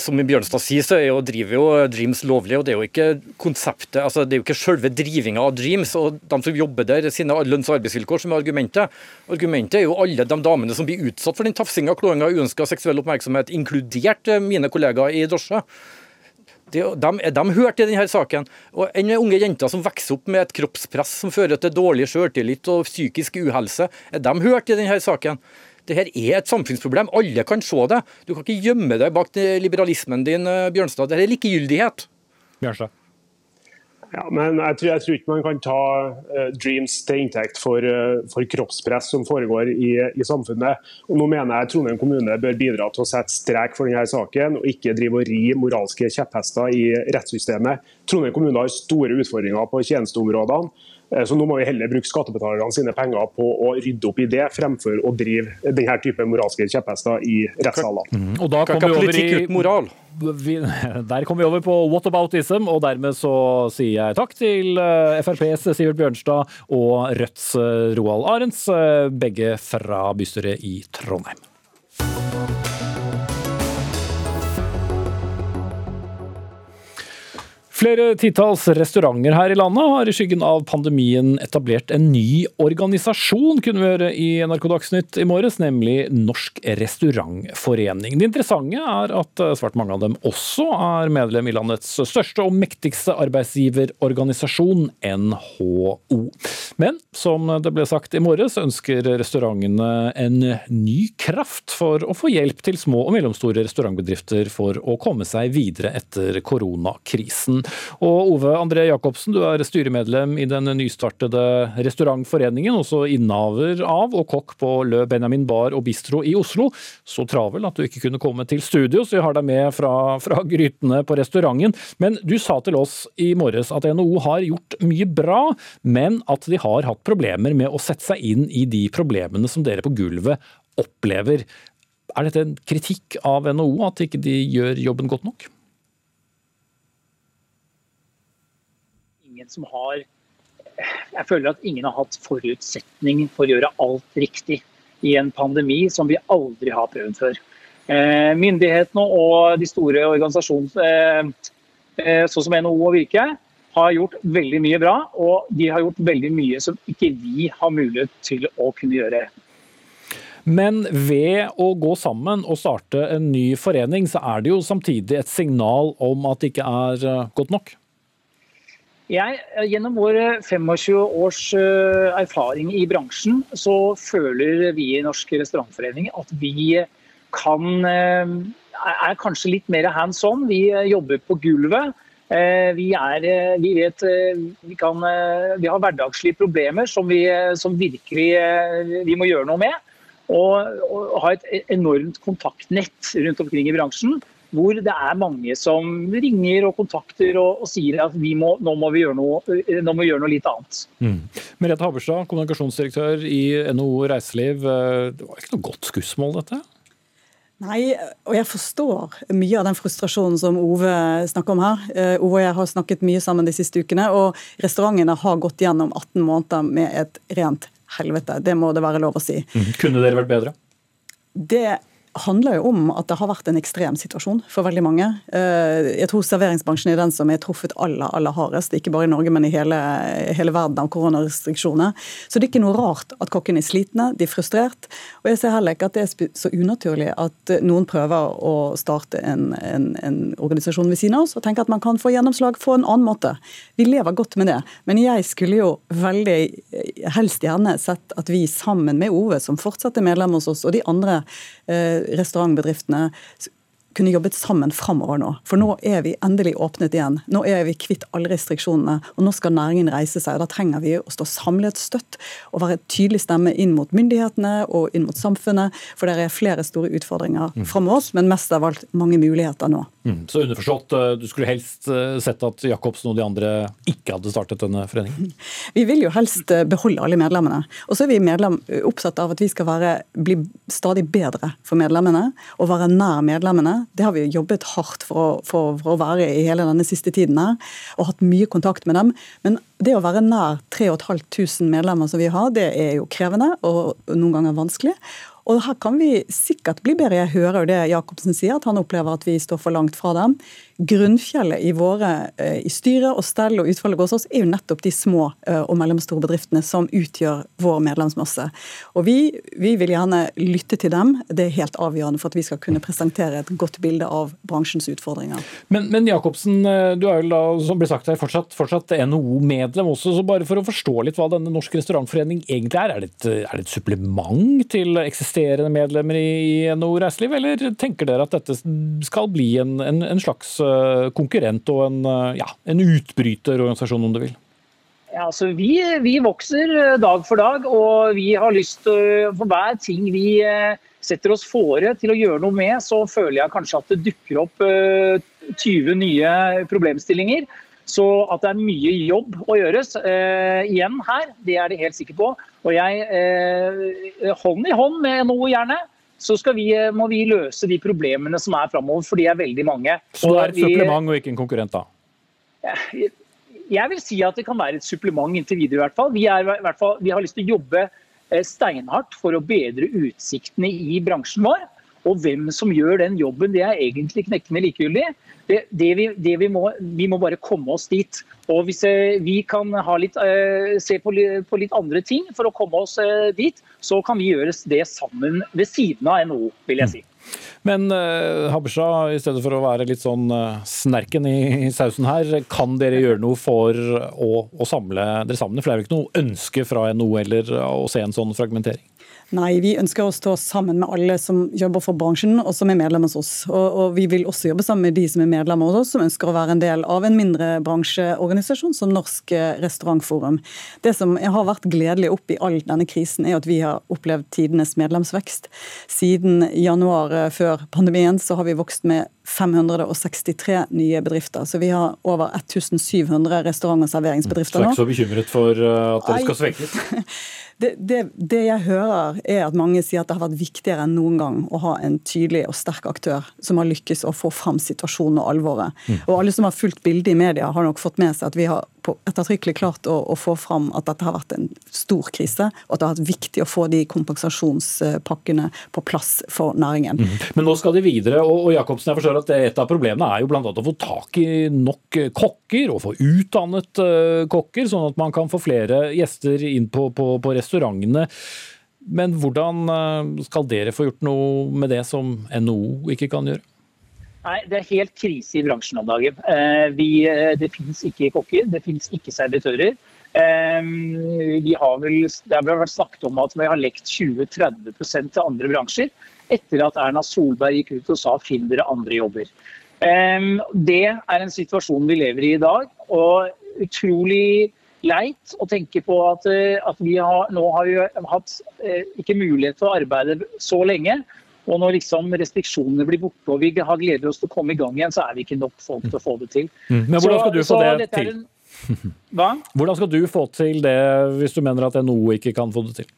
Som Bjørnstad sier, så er jo, driver jo Dreams lovlig. og Det er jo ikke konseptet, altså det er jo ikke selve drivinga av Dreams og de som jobber der, sine lønns- og arbeidsvilkår som er argumentet. Argumentet er jo alle de damene som blir utsatt for den tafsinga, klåinga uønska seksuell oppmerksomhet, inkludert eh, mine kollegaer i drosje. De, de, de hørte i denne saken. Og En unge jenter som vokser opp med et kroppspress som fører til dårlig selvtillit og psykisk uhelse, er de hørt i denne saken. Dette er et samfunnsproblem. Alle kan se det. Du kan ikke gjemme deg bak liberalismen din, eh, Bjørnstad. Dette er likegyldighet. Bjørnstad. Ja, men jeg tror, jeg tror, ikke man kan ta uh, Dreams til inntekt for, uh, for kroppspress som foregår i, i, samfunnet. Og nå mener jeg Trondheim kommune bør bidra til å sette strek for denne saken, og ikke drive og ri moralske kjepphester i rettssystemet. Trondheim kommune har store utfordringer på tjenesteområdene. Eh, så nå må vi heller bruke skattebetalerne sine penger på å rydde opp i det, fremfor å drive denne type moralske kjepphester i rettssalene. Mm. Og da kommer vi over i moral. Der kommer vi over på whataboutism, og dermed så sier jeg takk til eh, FrPs Sivert Bjørnstad og Rødts eh, Roald Arends, begge fra bystyret i Trondheim. Flere titalls restauranter her i landet har i skyggen av pandemien etablert en ny organisasjon, kunne vi høre i NRK Dagsnytt i morges, nemlig Norsk Restaurantforening. Det interessante er at svært mange av dem også er medlem i landets største og mektigste arbeidsgiverorganisasjon, NHO. Men som det ble sagt i morges, ønsker restaurantene en ny kraft for å få hjelp til små og mellomstore restaurantbedrifter for å komme seg videre etter koronakrisen. Og Ove André Jacobsen, du er styremedlem i den nystartede restaurantforeningen, også innehaver av og kokk på Lø Benjamin Bar og Bistro i Oslo. Så travel at du ikke kunne komme til studio, så vi har deg med fra, fra grytene på restauranten. Men du sa til oss i morges at NHO har gjort mye bra, men at de har hatt problemer med å sette seg inn i de problemene som dere på gulvet opplever. Er dette en kritikk av NHO, at ikke de gjør jobben godt nok? ingen som har Jeg føler at ingen har hatt forutsetning for å gjøre alt riktig i en pandemi som vi aldri har prøvd før. Eh, myndighetene og de store organisasjonene, eh, eh, sånn som NHO og Virke, har gjort veldig mye bra. Og de har gjort veldig mye som ikke vi har mulighet til å kunne gjøre. Men ved å gå sammen og starte en ny forening, så er det jo samtidig et signal om at det ikke er godt nok? Jeg, eh, gjennom vår 25 års eh, erfaring i bransjen, så føler vi i Norsk restaurantforening at vi kan eh, er kanskje litt mer hands on. Vi jobber på gulvet. Vi, er, vi vet vi, kan, vi har hverdagslige problemer som, vi, som virkelig vi må gjøre noe med. Og, og ha et enormt kontaktnett rundt omkring i bransjen hvor det er mange som ringer og kontakter og, og sier at må, nå, må vi gjøre noe, nå må vi gjøre noe litt annet. Mm. Merete Haberstad, kommunikasjonsdirektør i NHO Reiseliv. Eh, det var ikke noe godt skussmål, dette? Nei, og jeg forstår mye av den frustrasjonen som Ove snakker om her. Eh, Ove og jeg har snakket mye sammen de siste ukene, og restaurantene har gått gjennom 18 måneder med et rent helvete. Det må det være lov å si. Mm. Kunne dere vært bedre? Det handler jo om at det har vært en ekstrem situasjon for veldig mange. Eh, jeg tror serveringsbransjen er den som er truffet aller aller hardest, ikke bare i Norge, men i hele, hele verden av koronarestriksjoner. Så det er ikke noe rart at kokkene er slitne, de er frustrert. Og jeg ser heller ikke at det er så unaturlig at noen prøver å starte en, en, en organisasjon ved siden av oss og tenker at man kan få gjennomslag på en annen måte. Vi lever godt med det. Men jeg skulle jo veldig helst gjerne sett at vi sammen med Ove, som fortsatt er medlem hos oss, og de andre restaurantbedriftene kunne jobbet sammen framover nå. For nå er vi endelig åpnet igjen. Nå er vi kvitt alle restriksjonene, og nå skal næringen reise seg. og Da trenger vi å stå samlet støtt og være et tydelig stemme inn mot myndighetene og inn mot samfunnet. For det er flere store utfordringer mm. framover oss, men mest av alt mange muligheter nå. Mm. Så underforstått, eh, du skulle helst eh, sett at Jacobsen og de andre ikke hadde startet denne foreningen? Vi vil jo helst eh, beholde alle medlemmene. Og så er vi medlem, opptatt av at vi skal være, bli stadig bedre for medlemmene og være nær medlemmene. Det har vi jobbet hardt for å, for, for å være i hele denne siste tiden her, og hatt mye kontakt med dem. Men det å være nær 3500 medlemmer som vi har, det er jo krevende og noen ganger vanskelig. Og her kan vi sikkert bli bedre. Jeg hører jo det Jacobsen sier, at han opplever at vi står for langt fra dem grunnfjellet i våre eh, i styret og stell og utvalget hos oss er jo nettopp de små eh, og mellomstore bedriftene som utgjør vår medlemsmasse. Og vi, vi, vil gjerne lytte til dem. Det er helt avgjørende for at vi skal kunne presentere et godt bilde av bransjens utfordringer. Men, men Jacobsen, eh, du er jo da, som ble sagt her, fortsatt, fortsatt NHO-medlem også. så Bare for å forstå litt hva denne Norsk Restaurantforening egentlig er, er det, et, er det et supplement til eksisterende medlemmer i NHO Reiseliv, eller tenker dere at dette skal bli en, en, en slags Eh, konkurrent og en, eh, ja, en utbryterorganisasjon, om du vil? Ja, altså vi, vi, vokser eh, dag for dag, og vi har lyst For hver ting vi setter oss fore til å gjøre noe med, så føler jeg kanskje at det dukker opp 20 nye problemstillinger. Så at det er mye jobb å gjøres eh, igjen her, det er det helt sikker på. Og jeg, eh, hånd i hånd med NHO gjerne, så vi, eh, må vi løse de problemene som er framover, for de er veldig mange. Så det er et supplement og ikke en konkurrent, da? Jeg vil si at det kan være et supplement inntil videre. i hvert fall. Vi, er, i hvert fall, vi har lyst til å jobbe eh, steinhardt for å bedre utsiktene i bransjen vår. Og hvem som gjør den jobben, det er egentlig knekkende likegyldig. Det, det vi, det vi, må, vi, må, bare komme oss dit. Og hvis eh, vi kan litt, uh, se på, litt andre ting for å komme oss uh, dit, så kan vi gjøre det sammen ved siden av NHO, vil jeg si. Men uh, i stedet for å være litt sånn uh, snerken i, i sausen her, kan dere gjøre noe for å, å samle dere sammen? For det er jo ikke noe ønske fra NHO eller å se en sånn fragmentering? Nei, vi ønsker å stå sammen med alle som jobber for bransjen og som er medlemmer hos oss. Og, og, vi vil også jobbe sammen med de som er medlemmer hos oss, som ønsker å være en del av en mindre bransjeorganisasjon som Norsk Restaurantforum. Det som har vært gledelig opp i all denne krisen, er at vi har opplevd tidenes medlemsvekst. Siden januar eh, før pandemien så har vi vokst med 563 nye bedrifter. Så vi har over 1700 restaurant- og serveringsbedrifter nå. Så er ikke så bekymret for eh, at dere skal svekkes? Det, det, det, jeg hører, er at mange sier at det har vært viktigere enn noen gang å ha en tydelig og sterk aktør som har lykkes å få fram situasjonen og alvoret. Mm. Og alle som har fulgt bildet i media, har nok fått med seg at vi har ettertrykkelig klart å, å, få fram at dette har vært en stor krise, og at det har vært viktig å få de kompensasjonspakkene på plass for næringen. Mm. Men nå skal de videre, og, og Jacobsen, jeg forstår at et av problemene er jo bl.a. å få tak i nok kokker, og få utdannet uh, kokker, sånn at man kan få flere gjester inn på, på, på restaurantene. Men hvordan uh, skal dere få gjort noe med det som NHO ikke kan gjøre? Nei, Det er helt krise i bransjen om dagen. Eh, vi, eh, det finnes ikke kokker, det finnes ikke servitører. Eh, vi har vel, det har vært snakket om at vi har lekt 20-30 til andre bransjer etter at Erna Solberg gikk ut og sa finn dere andre jobber. Det er en situasjon vi lever i i dag. og utrolig leit å tenke på at, at vi har, nå har vi hatt ikke mulighet til å arbeide så lenge. Og når liksom restriksjonene blir borte og vi har gleder oss til å komme i gang igjen, så er vi ikke nok folk til å få det til. Mm. Men hvordan skal du få det til? En... Hva? Hvordan skal du få til det hvis du mener at NHO ikke kan få det til?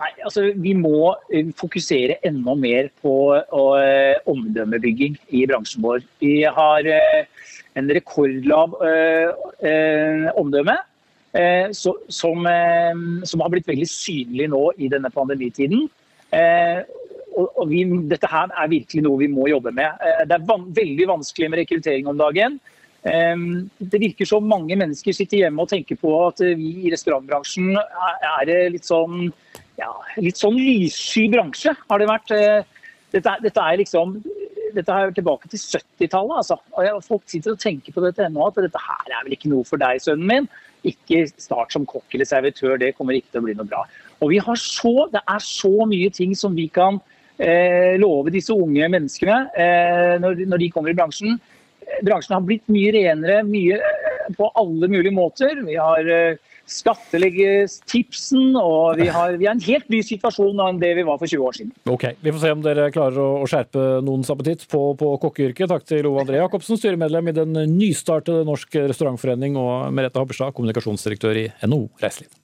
Nei, altså Vi må eh, fokusere enda mer på uh, omdømmebygging i bransjen vår. Vi har uh, en rekordlav uh, omdømme. Så, som, som, har blitt veldig synlig nå i denne pandemitiden og vi, dette her er virkelig noe vi må jobbe med. Eh, det er van veldig vanskelig med rekruttering om dagen. Det virker som mange mennesker sitter hjemme og tenker på at vi i restaurantbransjen er litt sånn, ja, litt sånn lyssky bransje, har det vært. Eh, dette, dette er liksom dette er tilbake til 70-tallet. Altså. Folk sitter og tenker på dette ennå, at dette her er vel ikke noe for deg, sønnen min. Ikke start som kokk eller servitør, det kommer ikke til å bli noe bra. Og vi har så, Det er så mye ting som vi kan love disse unge menneskene eh, når, de kommer i bransjen. Bransjen har blitt mye renere mye, eh, på alle mulige måter. Vi har eh, skattlegges tipsen, og vi har, vi er en helt ny situasjon enn det vi var for 20 år siden. Ok, Vi får se om dere klarer å, å skjerpe noens appetitt på, på kokkeyrket. Takk til Ove André Jacobsen, styremedlem i den nystartede Norsk Restaurantforening, og Merete Habberstad, kommunikasjonsdirektør i NHO Reiseliv.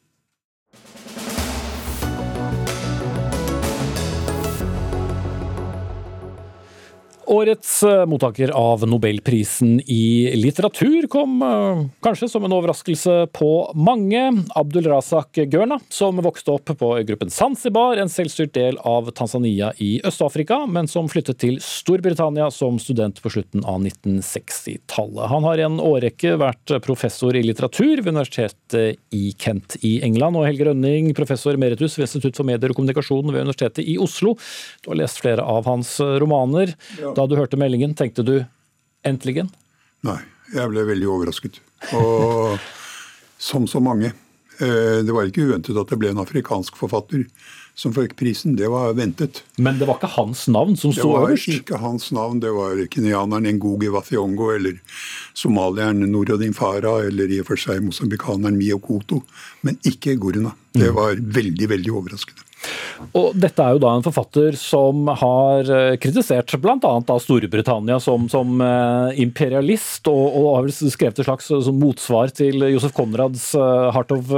Årets eh, mottaker av nobelprisen i litteratur kom eh, kanskje som en overraskelse på mange. Abdul Razak Gørna, som vokste opp på gruppen Zanzibar, en selvstyrt del av Tanzania i Øst-Afrika, men som flyttet til Storbritannia som student på slutten av 1960-tallet. Han har i en årrekke vært professor i litteratur ved universitetet i Kent i England, og Helge Rønning, professor emeritus ved Institutt for medier og kommunikasjon ved Universitetet i Oslo. Du har lest flere av hans romaner. Ja. Da du hørte meldingen, tenkte du 'endelig'? Nei, jeg ble veldig overrasket. Og som så mange. Eh, det var ikke uventet at det ble en afrikansk forfatter som fikk prisen. Det var ventet. Men det var ikke hans navn som sto øverst? Det var ikke hans navn. Det var kenyaneren Ngogi Wathiongo eller somalieren Norodin Farah eller i og for seg mosambikaneren Mio Koto. Men ikke Goruna. Det mm. var veldig, veldig overraskende. Og dette er jo da en forfatter som har eh, kritisert bl.a. Storbritannia som, som, eh, imperialist, og, og har vel skrevet et slags sånn motsvar til Josef Konrads eh, 'Heart of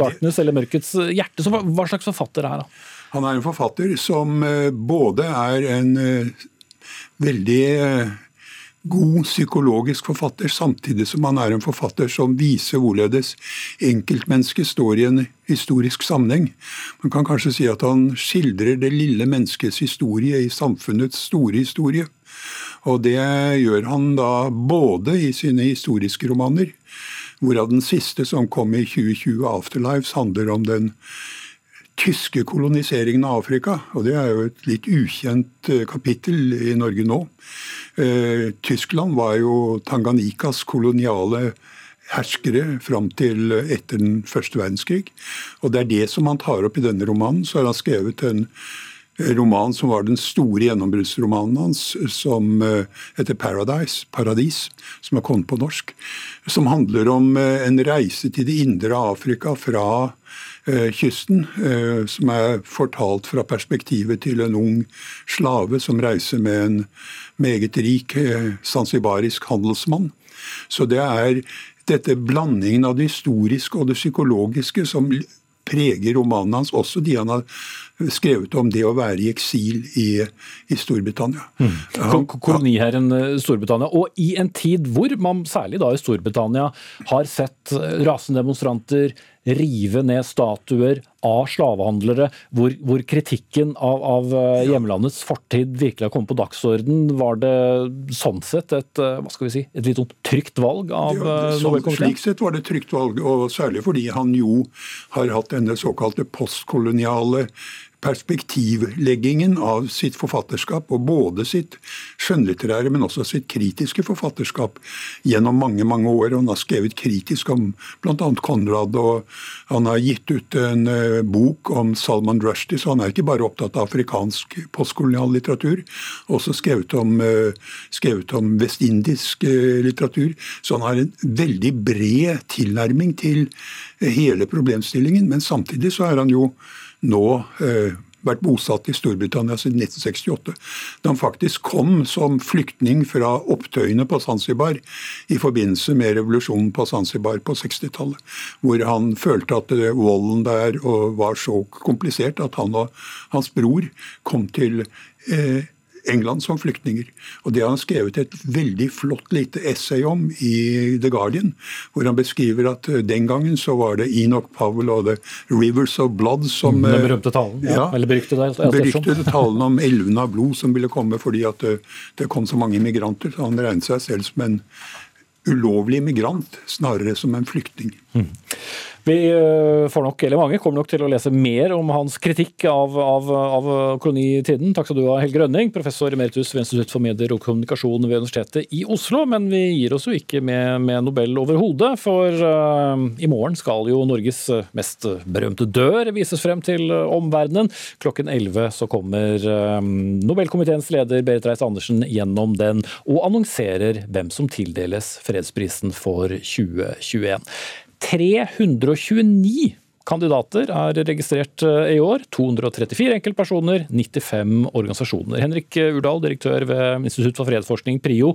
Darkness', eller 'Mørkets hjerte'. Så hva slags forfatter er han? Han er en forfatter som både er en veldig god psykologisk forfatter, samtidig som han er en forfatter som viser hvorledes enkeltmennesket står i en historisk sammenheng. Man kan kanskje si at han skildrer det lille menneskets historie i samfunnets store historie. Og det gjør han da både i sine historiske romaner, hvorav den siste som kom i 2020, 'Afterlives', handler om den tyske koloniseringen av Afrika. Og det er jo et litt ukjent eh, kapittel i Norge nå. Eh, Tyskland var jo Tanganikas koloniale herskere fram til etter den første verdenskrig. Og det er det som han tar opp i denne romanen. Så har han skrevet en roman som var den store gjennombruddsromanen hans, som eh, heter 'Paradise', 'Paradis', som er kommet på norsk. Som handler om en reise til det indre Afrika fra Eh, kysten, eh, som er fortalt fra perspektivet til en ung slave som reiser med en meget rik eh, sansibarisk handelsmann. Så det er dette blandingen av det historiske og det psykologiske som preger romanen hans, også de han har skrevet om det å være i eksil i, i Storbritannia. Mm. Koloniherren Storbritannia. Og i en tid hvor man særlig da i Storbritannia har sett rasende demonstranter rive ned statuer av slavehandlere, hvor, hvor kritikken av, av, eh, hjemlandets fortid virkelig har kommet på dagsorden. Var det sånn sett et, eh, hva skal vi si, et litt sånn trygt valg av eh, Nobelkomiteen? Slik sett var det et trygt valg, og særlig fordi han jo har hatt denne såkalte postkoloniale perspektivleggingen av sitt forfatterskap, og både sitt skjønnlitterære, men også sitt kritiske forfatterskap gjennom mange mange år. Han har skrevet kritisk om bl.a. Konrad, og han har gitt ut en uh, bok om Salman Rushdie, så han er ikke bare opptatt av afrikansk postkolonial litteratur, også skrevet om, uh, skrevet om vestindisk uh, litteratur. Så han har en veldig bred tilnærming til hele problemstillingen, men samtidig så er han jo nå eh, vært bosatt i Storbritannia siden 1968. Da han faktisk kom som flyktning fra opptøyene på Zanzibar i forbindelse med revolusjonen på Zanzibar på 60-tallet. Hvor han følte at volden der var så komplisert at han og hans bror kom til eh, England som flyktninger. Og Det har han skrevet et veldig flott lite essay om i The Guardian, hvor han beskriver at eh, den gangen så var det Enoch Powell og The Rivers of Blood som Den berømte talen? Ja, ja eller beryktede, beryktede talen om elvene av blod som ville komme fordi at det, eh, det kom så mange immigranter. Så han regnet seg selv som en ulovlig immigrant, snarere som en flyktning. Mm. Vi får nok, eller mange kommer nok til å lese mer om hans kritikk av, av, av kolonitiden. Takk skal du ha, Helge Rønning, professor emeritus ved Institutt for medier og kommunikasjon ved Universitetet i Oslo. Men vi gir oss jo ikke med, med Nobel overhodet, for uh, i morgen skal jo Norges mest berømte dør vises frem til omverdenen. Klokken 11 så kommer uh, Nobelkomiteens leder Berit Reiss-Andersen gjennom den og annonserer hvem som tildeles fredsprisen for 2021. 329 kandidater er registrert eh, i år. 234 enkeltpersoner, 95 organisasjoner. Henrik Urdal, direktør ved Institutt for fredsforskning, PRIO.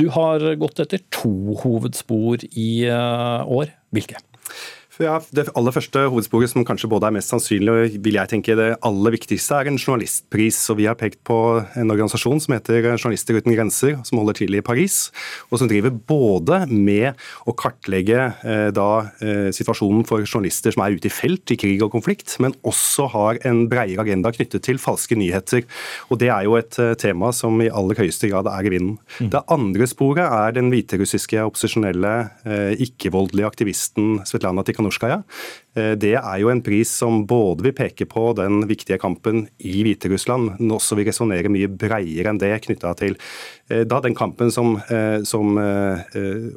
Du har gått etter to hovedspor i eh, år. Hvilke? Ja, Det aller første hovedsporet, som kanskje både er mest sannsynlig og vil jeg tenke det aller viktigste, er en journalistpris. Og Vi har pekt på en organisasjon som heter Journalister uten grenser, som holder til i Paris. Og som driver både med å kartlegge eh, da, eh, situasjonen for journalister som er ute i felt, i krig og konflikt, men også har en bredere agenda knyttet til falske nyheter. Og Det er jo et eh, tema som i aller høyeste grad er i vinden. Mm. Det andre sporet er den hviterussiske opposisjonelle, eh, ikke-voldelige aktivisten Svetlana Tikhanovskaja Tikhanovskaja. Eh, det er jo en pris som både vil peke på den viktige kampen i Hviterussland, men også vil resonnere mye bredere enn det knytta til eh, da den kampen som, eh, som,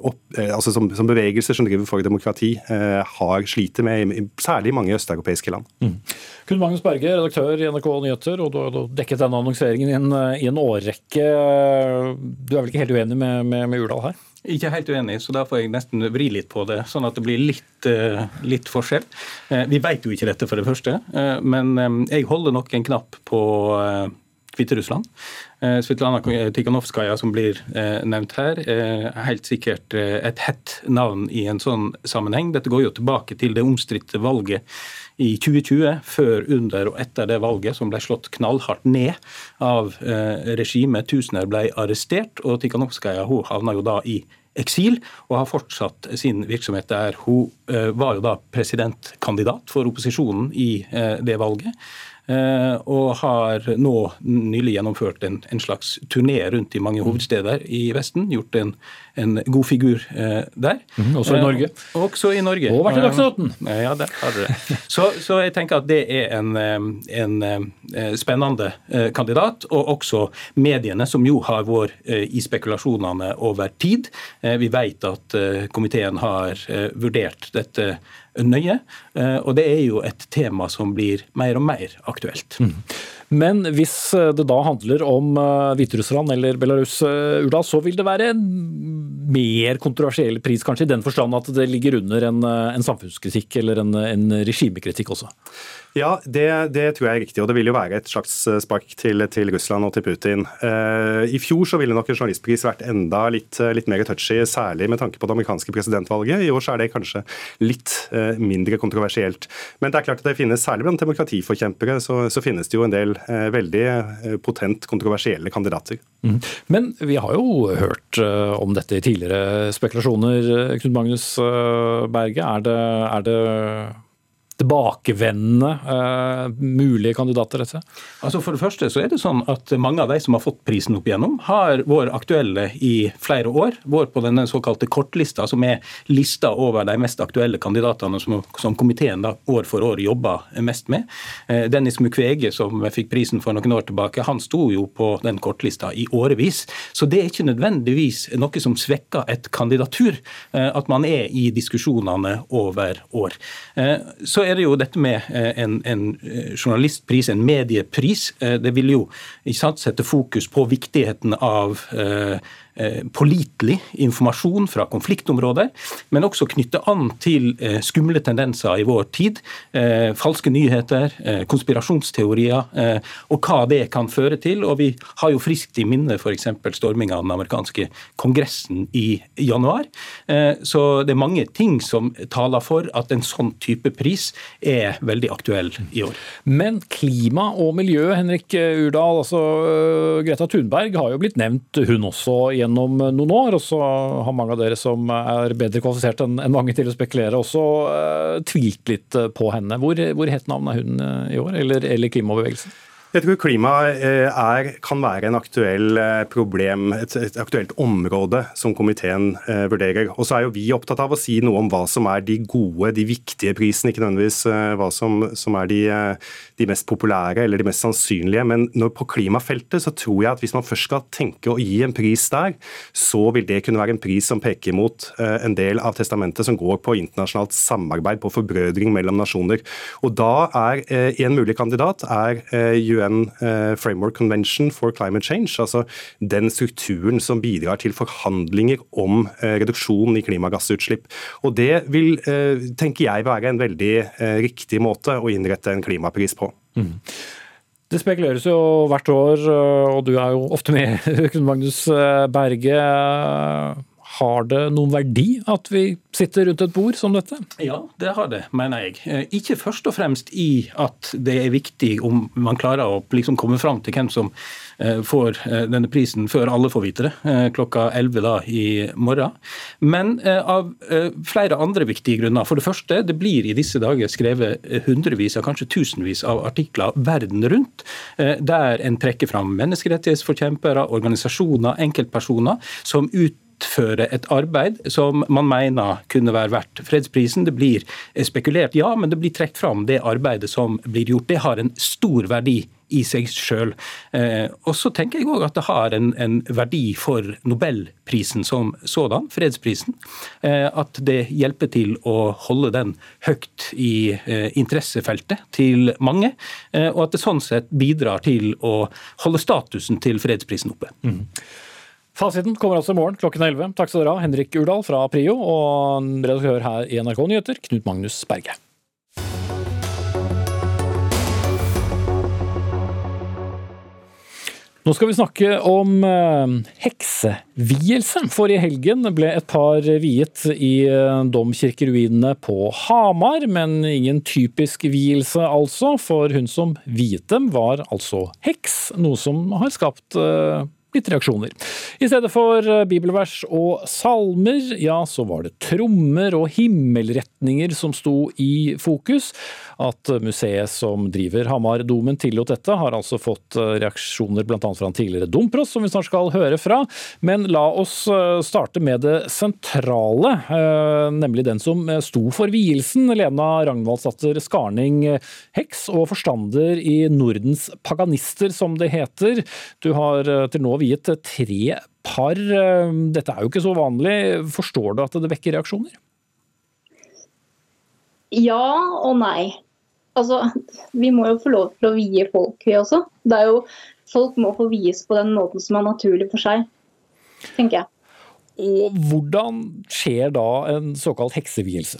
opp, altså som, som, bevegelser som driver for demokrati, har sliter med, særlig i mange østeuropeiske land. Mm. Kun Magnus Berge, redaktør i NRK Nyheter, og du har dekket denne annonseringen i en, i en årrekke. Du er vel ikke helt uenig med, med, med Urdal her? Ikke helt uenig, så da får jeg nesten vri litt på det, sånn at det blir litt, eh, litt forskjell. Eh, vi vet jo ikke dette, for det første, eh, men jeg holder nok en knapp på Hviterussland. Svetlana Tikhanovskaja, som blir nevnt her, er helt sikkert et hett navn i en sånn sammenheng. Dette går jo tilbake til det omstridte valget i 2020, før, under og etter det valget, som ble slått knallhardt ned av eh, regimet. Tusener ble arrestert, og Tikhanovskaja havna jo da i eksil og har fortsatt sin virksomhet der. Hun eh, var jo da presidentkandidat for opposisjonen i eh, det valget. Eh, og har nå nylig gjennomført en, en slags turné rundt i mange mm. hovedsteder i Vesten. Gjort en, en god figur eh, der. Mm, også i Norge. Eh, også i Norge. Og vært i Dagsnytt Ja, der har det. Så, så, jeg tenker at det er en, en spennende kandidat. Og også mediene, som jo har vært i spekulasjonene over tid. Vi vet at komiteen har vurdert dette nøye. Eh, og det er jo et tema som blir mer og mer aktuelt. Mm. Men hvis eh, det da handler om eh, Hviterussland eller Belarus, Ula, så vil det være en mer kontroversiell pris, kanskje i den forstand at det ligger under en, en samfunnskritikk eller en, en regimekritikk også? Ja, det, det, tror jeg er riktig. Og det vil jo være et slags eh, spark til, til Russland og til Putin. Uh, I fjor så ville nok en journalistpris vært enda litt, eh, litt, mer touchy, særlig med tanke på det amerikanske presidentvalget. I år så er det kanskje litt uh, mindre kontroversielt. Men det er klart at det finnes, særlig blant demokratiforkjempere, så, så finnes det jo en del uh, veldig potent kontroversielle kandidater. Mm. Men vi har jo hørt om dette i tidligere spekulasjoner. Knut Magnus Berge, er det, er det tilbakevendende uh, mulige kandidater? Dette? Altså For det første så er det sånn at mange av de som har fått prisen opp igjennom, har vært aktuelle i flere år. Vært på denne såkalte kortlista, som er lista over de mest aktuelle kandidatene som, som komiteen da år for år jobber mest med. Uh, Dennis Mukwege, som fikk prisen for noen år tilbake, han sto jo på den kortlista i årevis. Så det er ikke nødvendigvis noe som svekker et kandidatur, uh, at man er i diskusjonene over år. Så er det jo dette med eh, en, en eh, journalistpris, en mediepris. Eh, det vil jo sant, sette fokus på viktigheten av pålitelig informasjon fra konfliktområder, men også knytte an til eh, skumle tendenser i vår tid. Eh, falske nyheter, konspirasjonsteorier, og hva det kan føre til. Og vi har jo friskt i minne f.eks. storminga av den amerikanske kongressen i januar. Så det er mange ting som taler for at en sånn type pris er veldig aktuell i år. Men klima og miljø, Henrik Urdal. altså Greta Thunberg har jo blitt nevnt, hun også, i gjennom noen år. Og så har mange av dere som er bedre kvalifisert enn mange til å spekulere, også uh, tvilt litt på henne. Hvor, hvor het navnet er hun i år, eller, eller klimabevegelsen? Jeg tror klima eh, er, kan være en aktuell eh, problem, et, et, aktuelt område som komiteen eh, vurderer. Og så er jo vi opptatt av å si noe om hva som er de gode, de viktige prisene, ikke nødvendigvis hva som, som er de, de, mest populære eller de mest sannsynlige. Men når, på klimafeltet så tror jeg at hvis man først skal tenke å gi en pris der, så vil det kunne være en pris som peker mot en del av testamentet som går på internasjonalt samarbeid, på forbrødring mellom nasjoner. Og da er en mulig kandidat er UN UN eh, Framework Convention for Climate Change, altså den strukturen som bidrar til forhandlinger om eh, reduksjon i klimagassutslipp. Og Det vil, eh, tenker jeg, være en veldig riktig måte å innrette en klimapris på. Mm. Det spekuleres jo hvert år, og du er jo ofte med, Magnus Berge. Har det noen verdi at vi sitter rundt et bord som dette? Ja, det har det, mener jeg. Eh, ikke først og fremst i at det er viktig om man klarer å liksom komme fram til hvem som eh, får eh, denne prisen før alle får vite det, klokka 11 da i morgen. Men av flere andre viktige grunner. For det første, det blir i disse dager skrevet hundrevis, av kanskje tusenvis av artikler verden rundt, der en trekker fram menneskerettighetsforkjempere, organisasjoner, enkeltpersoner som ut utføre et arbeid som man mener kunne være verdt fredsprisen. Det blir spekulert, ja, men det blir trukket fram det arbeidet som blir gjort. Det har en stor verdi i seg sjøl. Eh, og så tenker jeg òg at det har en, en, verdi for nobelprisen som sådan, fredsprisen. Eh, at det hjelper til å holde den høyt i eh, interessefeltet til mange. Og at det sånn sett bidrar til å holde statusen til fredsprisen oppe. Mm. Fasiten kommer altså i morgen klokken 11. Takk skal dere ha, Henrik Urdal fra Prio og redaktør her i NRK Nyheter, Knut Magnus Berge. Nå skal vi snakke om eh, heksevielse. For i helgen ble et par viet i eh, domkirkeruinene på Hamar, men ingen typisk vielse altså, for hun som viet dem var altså heks, noe som har skapt eh, litt reaksjoner. I stedet for eh, bibelvers og salmer, ja, så var det trommer og himmelretninger som sto i fokus. At museet som driver Hamardomen tillot dette, har altså fått eh, reaksjoner bl.a. fra en tidligere domprost, som vi snart skal høre fra. Men la oss eh, starte med det sentrale, nemlig den som sto for vielsen. Lena Ragnvaldsdatter Skarning, heks og forstander i Nordens paganister, som det heter. Du har til nå viet tre par. Dette er jo ikke så vanlig. Forstår du at det vekker reaksjoner? Ja og nei. Altså, vi må jo få lov til å vie folk, vi også. Det er jo, folk må få vies på den måten som er naturlig for seg, tenker jeg. Og hvordan skjer da en såkalt heksevielse?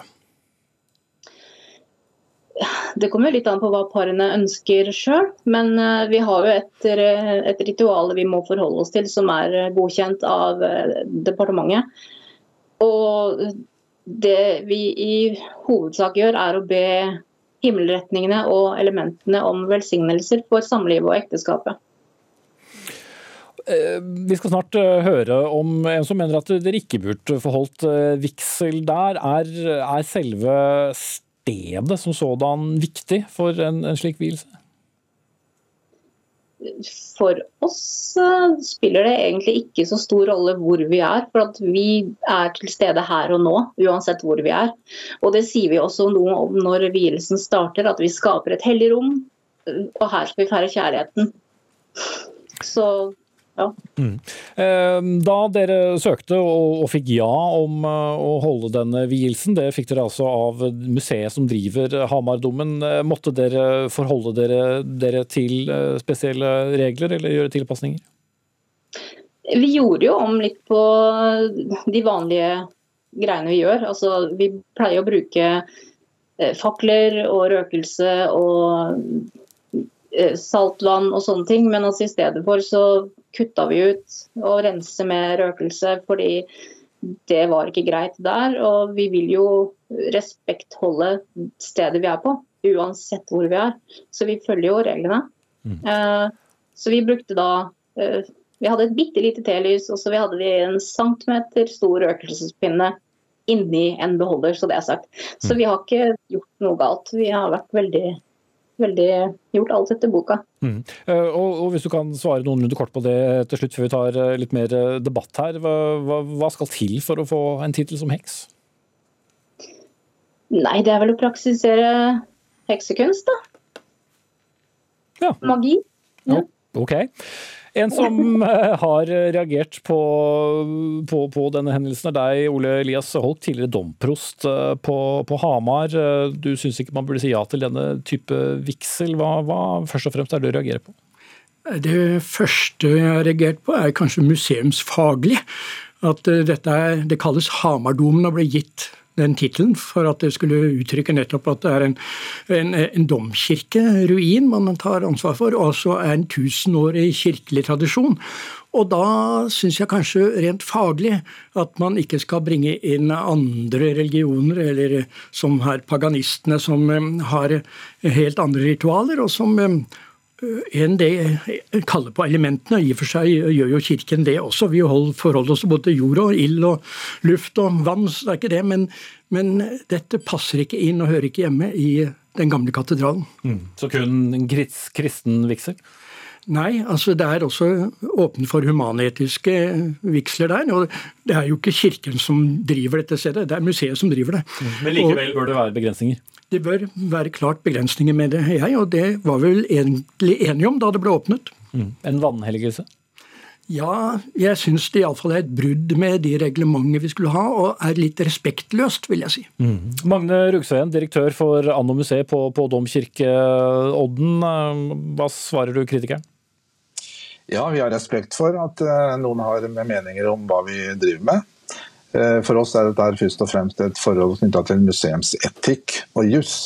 Det kommer litt an på hva parene ønsker sjøl, men eh, vi har jo et, eh, et, ritual vi må forholde oss til som er eh, godkjent av departementet. Og det vi i hovedsak gjør, er å be himmelretningene og elementene om velsignelser for samlivet og ekteskapet. Vi skal snart høre om en som mener at dere ikke burde forholdt vigsel der. Er, er selve stedet som sådan viktig for en, en slik vielse? For oss uh, spiller det egentlig ikke så stor rolle hvor vi er. For at vi er til stede her og nå, uansett hvor vi er. Og det sier vi også noe om når vielsen starter, at vi skaper et hellig rom. Og her skal vi feire kjærligheten. Så ja. Mm. Ehm, da dere søkte og, fikk ja om eh, å holde denne vielsen, det fikk dere altså av museet som driver Hamardommen. Eh, måtte dere forholde dere, dere til eh, spesielle regler eller gjøre tilpasninger? Vi gjorde jo om litt på de vanlige greiene vi gjør. Altså, vi pleier å bruke fakler og røkelse og saltvann og sånne ting, men altså i stedet for så kutta vi ut og rense med røkelse, fordi det var ikke greit der. Og vi vil jo respektholde stedet vi er på, uansett hvor vi er. Så vi følger jo reglene. Mm. Eh, så vi brukte da eh, Vi hadde et bitte lite telys, og så vi hadde vi en centimeter stor røkelsespinne inni en beholder, så det er sagt. Så mm. vi har ikke gjort noe galt. Vi har vært veldig veldig gjort alt etter boka. Mm. Uh, og, og, Hvis du kan svare noenlunde kort på det til slutt, før vi tar uh, litt mer uh, debatt her. Hva, hva, hva, skal til for å få en tittel som heks? Nei, det er vel å praksisere heksekunst, da. Ja. Magi. Ja. Ok. En som eh, har reagert på, på, på, denne hendelsen er deg, Ole Elias Holk, tidligere domprost eh, på, på Hamar. Eh, du syns ikke man burde si ja til denne type vigsel. Hva, hva først og fremst er det du reagerer på? Det første jeg har reagert på, er kanskje museumsfaglig. At dette er, det kalles Hamardomen og ble gitt den tittelen for at det skulle uttrykke nettopp at det er en, en, en domkirkeruin man tar ansvar for, og altså en tusenårig kirkelig tradisjon. Og da syns jeg kanskje rent faglig at man ikke skal bringe inn andre religioner, eller som her paganistene, som eh, har helt andre ritualer, og som eh, enn det kaller på elementene. I og for seg gjør jo Kirken det også. Vi forholder oss både til jord og ild og luft og vann, så det er ikke det. Men, men dette passer ikke inn og hører ikke hjemme i den gamle katedralen. Mm. Så kun en kristen vigsel? Nei, altså det er også åpent for humanetiske vigsler der. Og det er jo ikke Kirken som driver dette stedet, det er museet som driver det. Mm. Men likevel bør det være begrensninger? Det bør være klart begrensninger med det, jeg, og det var vi vel egentlig enige om da det ble åpnet. Mm. En vannhelligelse? Ja, jeg syns det iallfall er et brudd med de reglementene vi skulle ha, og er litt respektløst, vil jeg si. Mm. Magne Rugsveien, direktør for Anno museet på, på Domkirkeodden. Hva svarer du kritikeren? Ja, vi har respekt for at eh, noen har meninger om hva vi driver med. Eh, for oss er dette først og fremst et forhold knytta til museumsetikk og juss.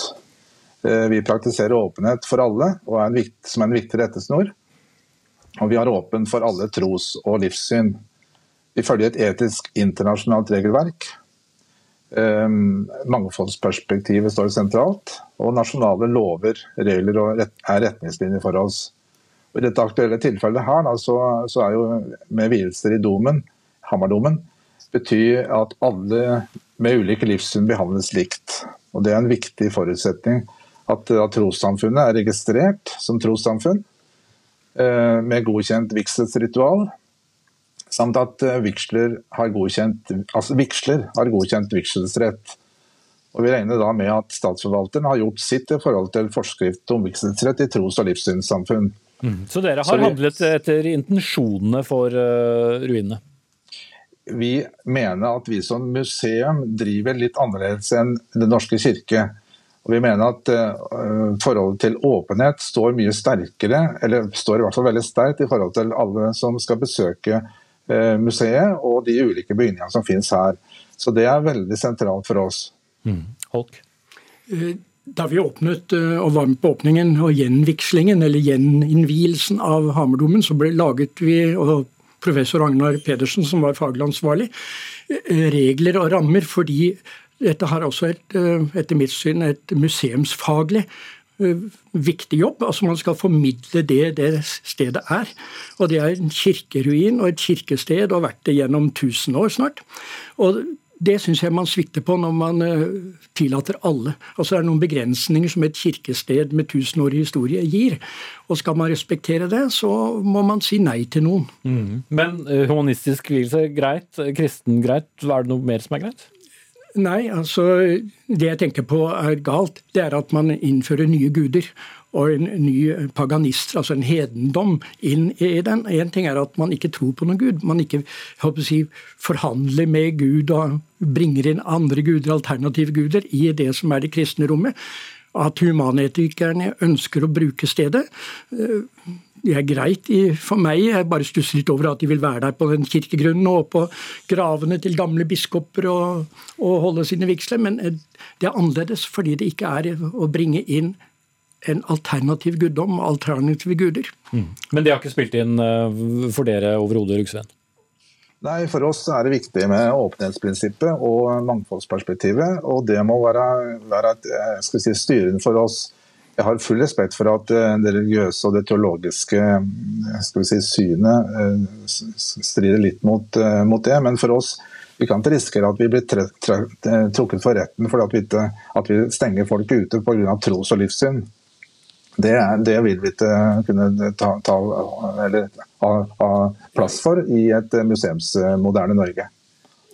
Eh, vi praktiserer åpenhet for alle, er en, som er en viktig rettesnor. Og vi har åpen for alle tros- og livssyn. Vi følger et etisk internasjonalt regelverk. Eh, mangfoldsperspektivet står sentralt, og nasjonale lover, regler og rett, er retningslinjer for oss. Og I dette aktuelle tilfellet her, da, så, så, er jo med vielser i domen, Hammerdomen, betyr at alle med ulike livssyn behandles likt. Og Det er en viktig forutsetning at, at trossamfunnet er registrert som trossamfunn eh, med godkjent vigselsritual, samt at eh, vigsler har godkjent, altså vigsler har godkjent vigselsrett. Og Vi regner da med at statsforvalteren har gjort sitt i forhold til forskrift om vigselsrett i tros- og livssynssamfunn. Mm. Så dere har vi, handlet etter intensjonene for uh, ruinene? Vi mener at vi som museum driver litt annerledes enn Den norske kirke. Og vi mener at uh, forholdet til åpenhet står mye sterkere, eller står i hvert fall veldig sterkt i forhold til alle som skal besøke uh, museet og de ulike bygningene som finnes her. Så det er veldig sentralt for oss. Mm. Holk? Eh, da vi åpnet og var med på åpningen og gjenvigslingen, eller gjeninnvielsen av Hamerdomen, så ble laget vi, og professor Agnar Pedersen, som var faglig ansvarlig, eh, regler og rammer, fordi dette har også et, eh, etter mitt syn et museumsfaglig eh, viktig jobb. altså Man skal formidle det det stedet er. Og Det er en kirkeruin og et kirkested og har vært det gjennom 1000 år snart. Og det syns jeg man svikter på når man uh, tillater alle. Altså Det er noen begrensninger som et kirkested med tusenårig historie gir. Og skal man respektere det, så må man si nei til noen. Mm. Men uh, humanistisk vielse greit, kristen greit. Er det noe mer som er greit? Nei, altså det jeg tenker på er galt, det er at man innfører nye guder og en ny paganist, altså en hedendom, inn i den. Én ting er at man ikke tror på noen gud, man ikke si, forhandler med Gud og bringer inn andre guder, alternative guder, i det som er det kristne rommet. At humanetikerne ønsker å bruke stedet, det er greit for meg. Jeg bare stusser litt over at de vil være der på den kirkegrunnen og på gravene til gamle biskoper og, og holde sine vigsler. Men eh, det er annerledes fordi det ikke er å bringe inn en alternativ guddom, alternative guder. Mm. Men det har ikke spilt inn eh, for dere overhodet, Rugsveen? Nei, For oss er det viktig med åpenhetsprinsippet og mangfoldsperspektivet. og Det må være, være et, eh, si, styrende for oss. Jeg har full respekt for at eh, det religiøse og det teologiske si, synet strider litt mot, mot, det, men for oss vi kan ikke risikere at vi blir trukket for retten fordi at vi, ikke, at vi stenger folk ute pga. tros- og livssyn. Det, det, vil vi ikke kunne ta, ta eller ha, ha, plass for i et museumsmoderne Norge.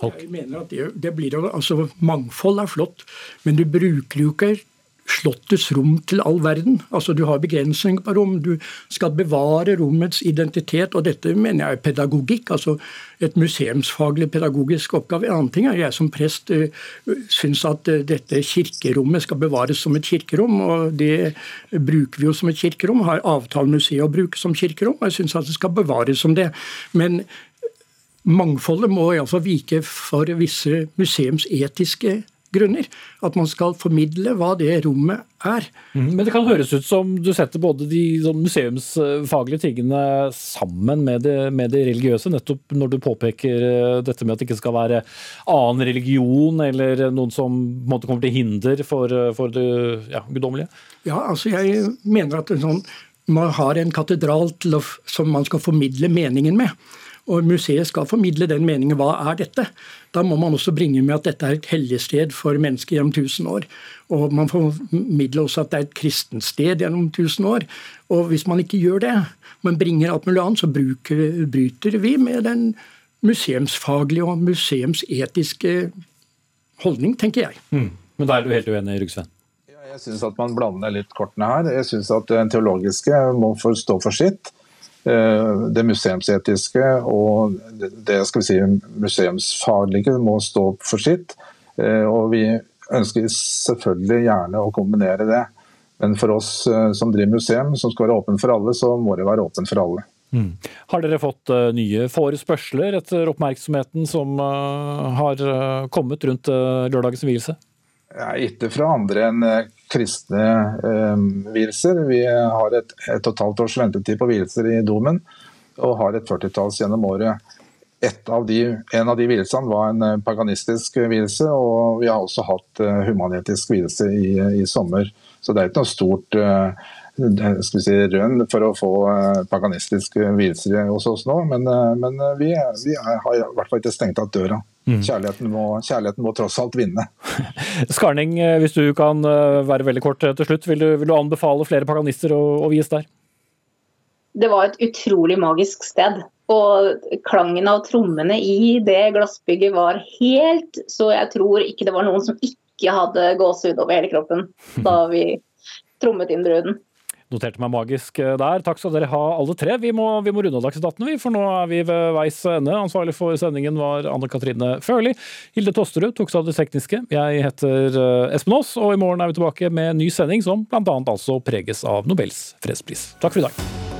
Jeg mener at det, det blir, altså Mangfold er flott, men du bruker jo ikke Slottets rom til all verden. Altså Du har begrensninger på rom. Du skal bevare rommets identitet, og dette mener jeg er pedagogikk. altså Et museumsfaglig pedagogisk oppgave. En annen ting er jeg som prest uh, syns at uh, dette kirkerommet skal bevares som et kirkerom, og det bruker vi jo som et kirkerom. Har avtalemuseet å bruke som kirkerom, og jeg syns at det skal bevares som det. Men mangfoldet må iallfall vike for visse museumsetiske grunner. At man skal formidle hva det rommet er. Mm, men det kan høres ut som du setter både de sånn museumsfaglige tingene sammen med det, med det, religiøse, nettopp når du påpeker eh, dette med at det ikke skal være annen religion eller noen som på en måte kommer til hinder for, eh, for det ja, guddommelige? Ja, altså jeg mener at sånn, man har en katedral å, som man skal formidle meningen med og museet skal formidle den meningen. Hva er dette? Da må man også bringe med at dette er et hellig sted for mennesker gjennom tusen år. Og man formidler også at det er et kristent sted gjennom tusen år. Og hvis man ikke gjør det, men bringer alt mulig annet, så bruker, bryter vi med den museumsfaglige og museumsetiske holdning, tenker jeg. Mm. Men da er du helt uenig, Rugsven? Jeg syns at man blander litt kortene her. Jeg syns at det teologiske må få stå for sitt. Eh, det museumsetiske og det skal vi si, museumsfaglige må stå for sitt. Eh, og vi ønsker selvfølgelig gjerne å kombinere det. Men for oss eh, som driver museum, som skal være åpen for alle, så må det være åpen for alle. Mm. Har dere fått nye forespørsler etter oppmerksomheten som har kommet rundt lørdagens vielse? Ja, ikke fra andre enn kristne eh, vielser. Vi har et, et og års ventetid på vielser i domen, og har et førtitalls gjennom året. Av de, en av de vielsene var en eh, paganistisk vielse, og vi har også hatt uh, humanetisk vielse i, i, sommer. Så det er ikke noe stort uh, si, rønn for å få uh, paganistiske vielser hos oss nå, men, men vi, vi har i hvert fall ikke stengt av døra. Mm. Kjærligheten, må, kjærligheten, må, tross alt vinne. Skarning, eh, hvis du kan eh, være veldig kort til slutt, vil du, vil du anbefale flere paganister å, å vies der? Det var et utrolig magisk sted. Og klangen av trommene i det glassbygget var helt Så jeg tror ikke det var noen som ikke hadde gåsehud over hele kroppen da vi trommet inn bruden. Noterte meg magisk eh, der. Takk skal dere ha alle tre. Vi må, vi må runde av Dagsnytt 18, for nå er vi ved veis ende. Ansvarlig for sendingen var Anne Katrine Førli. Hilde Tosterud tok seg av det tekniske. Jeg heter eh, Espen Aas, og i morgen er vi tilbake med en ny sending som bl.a. altså preges av Nobels fredspris. Takk for i dag.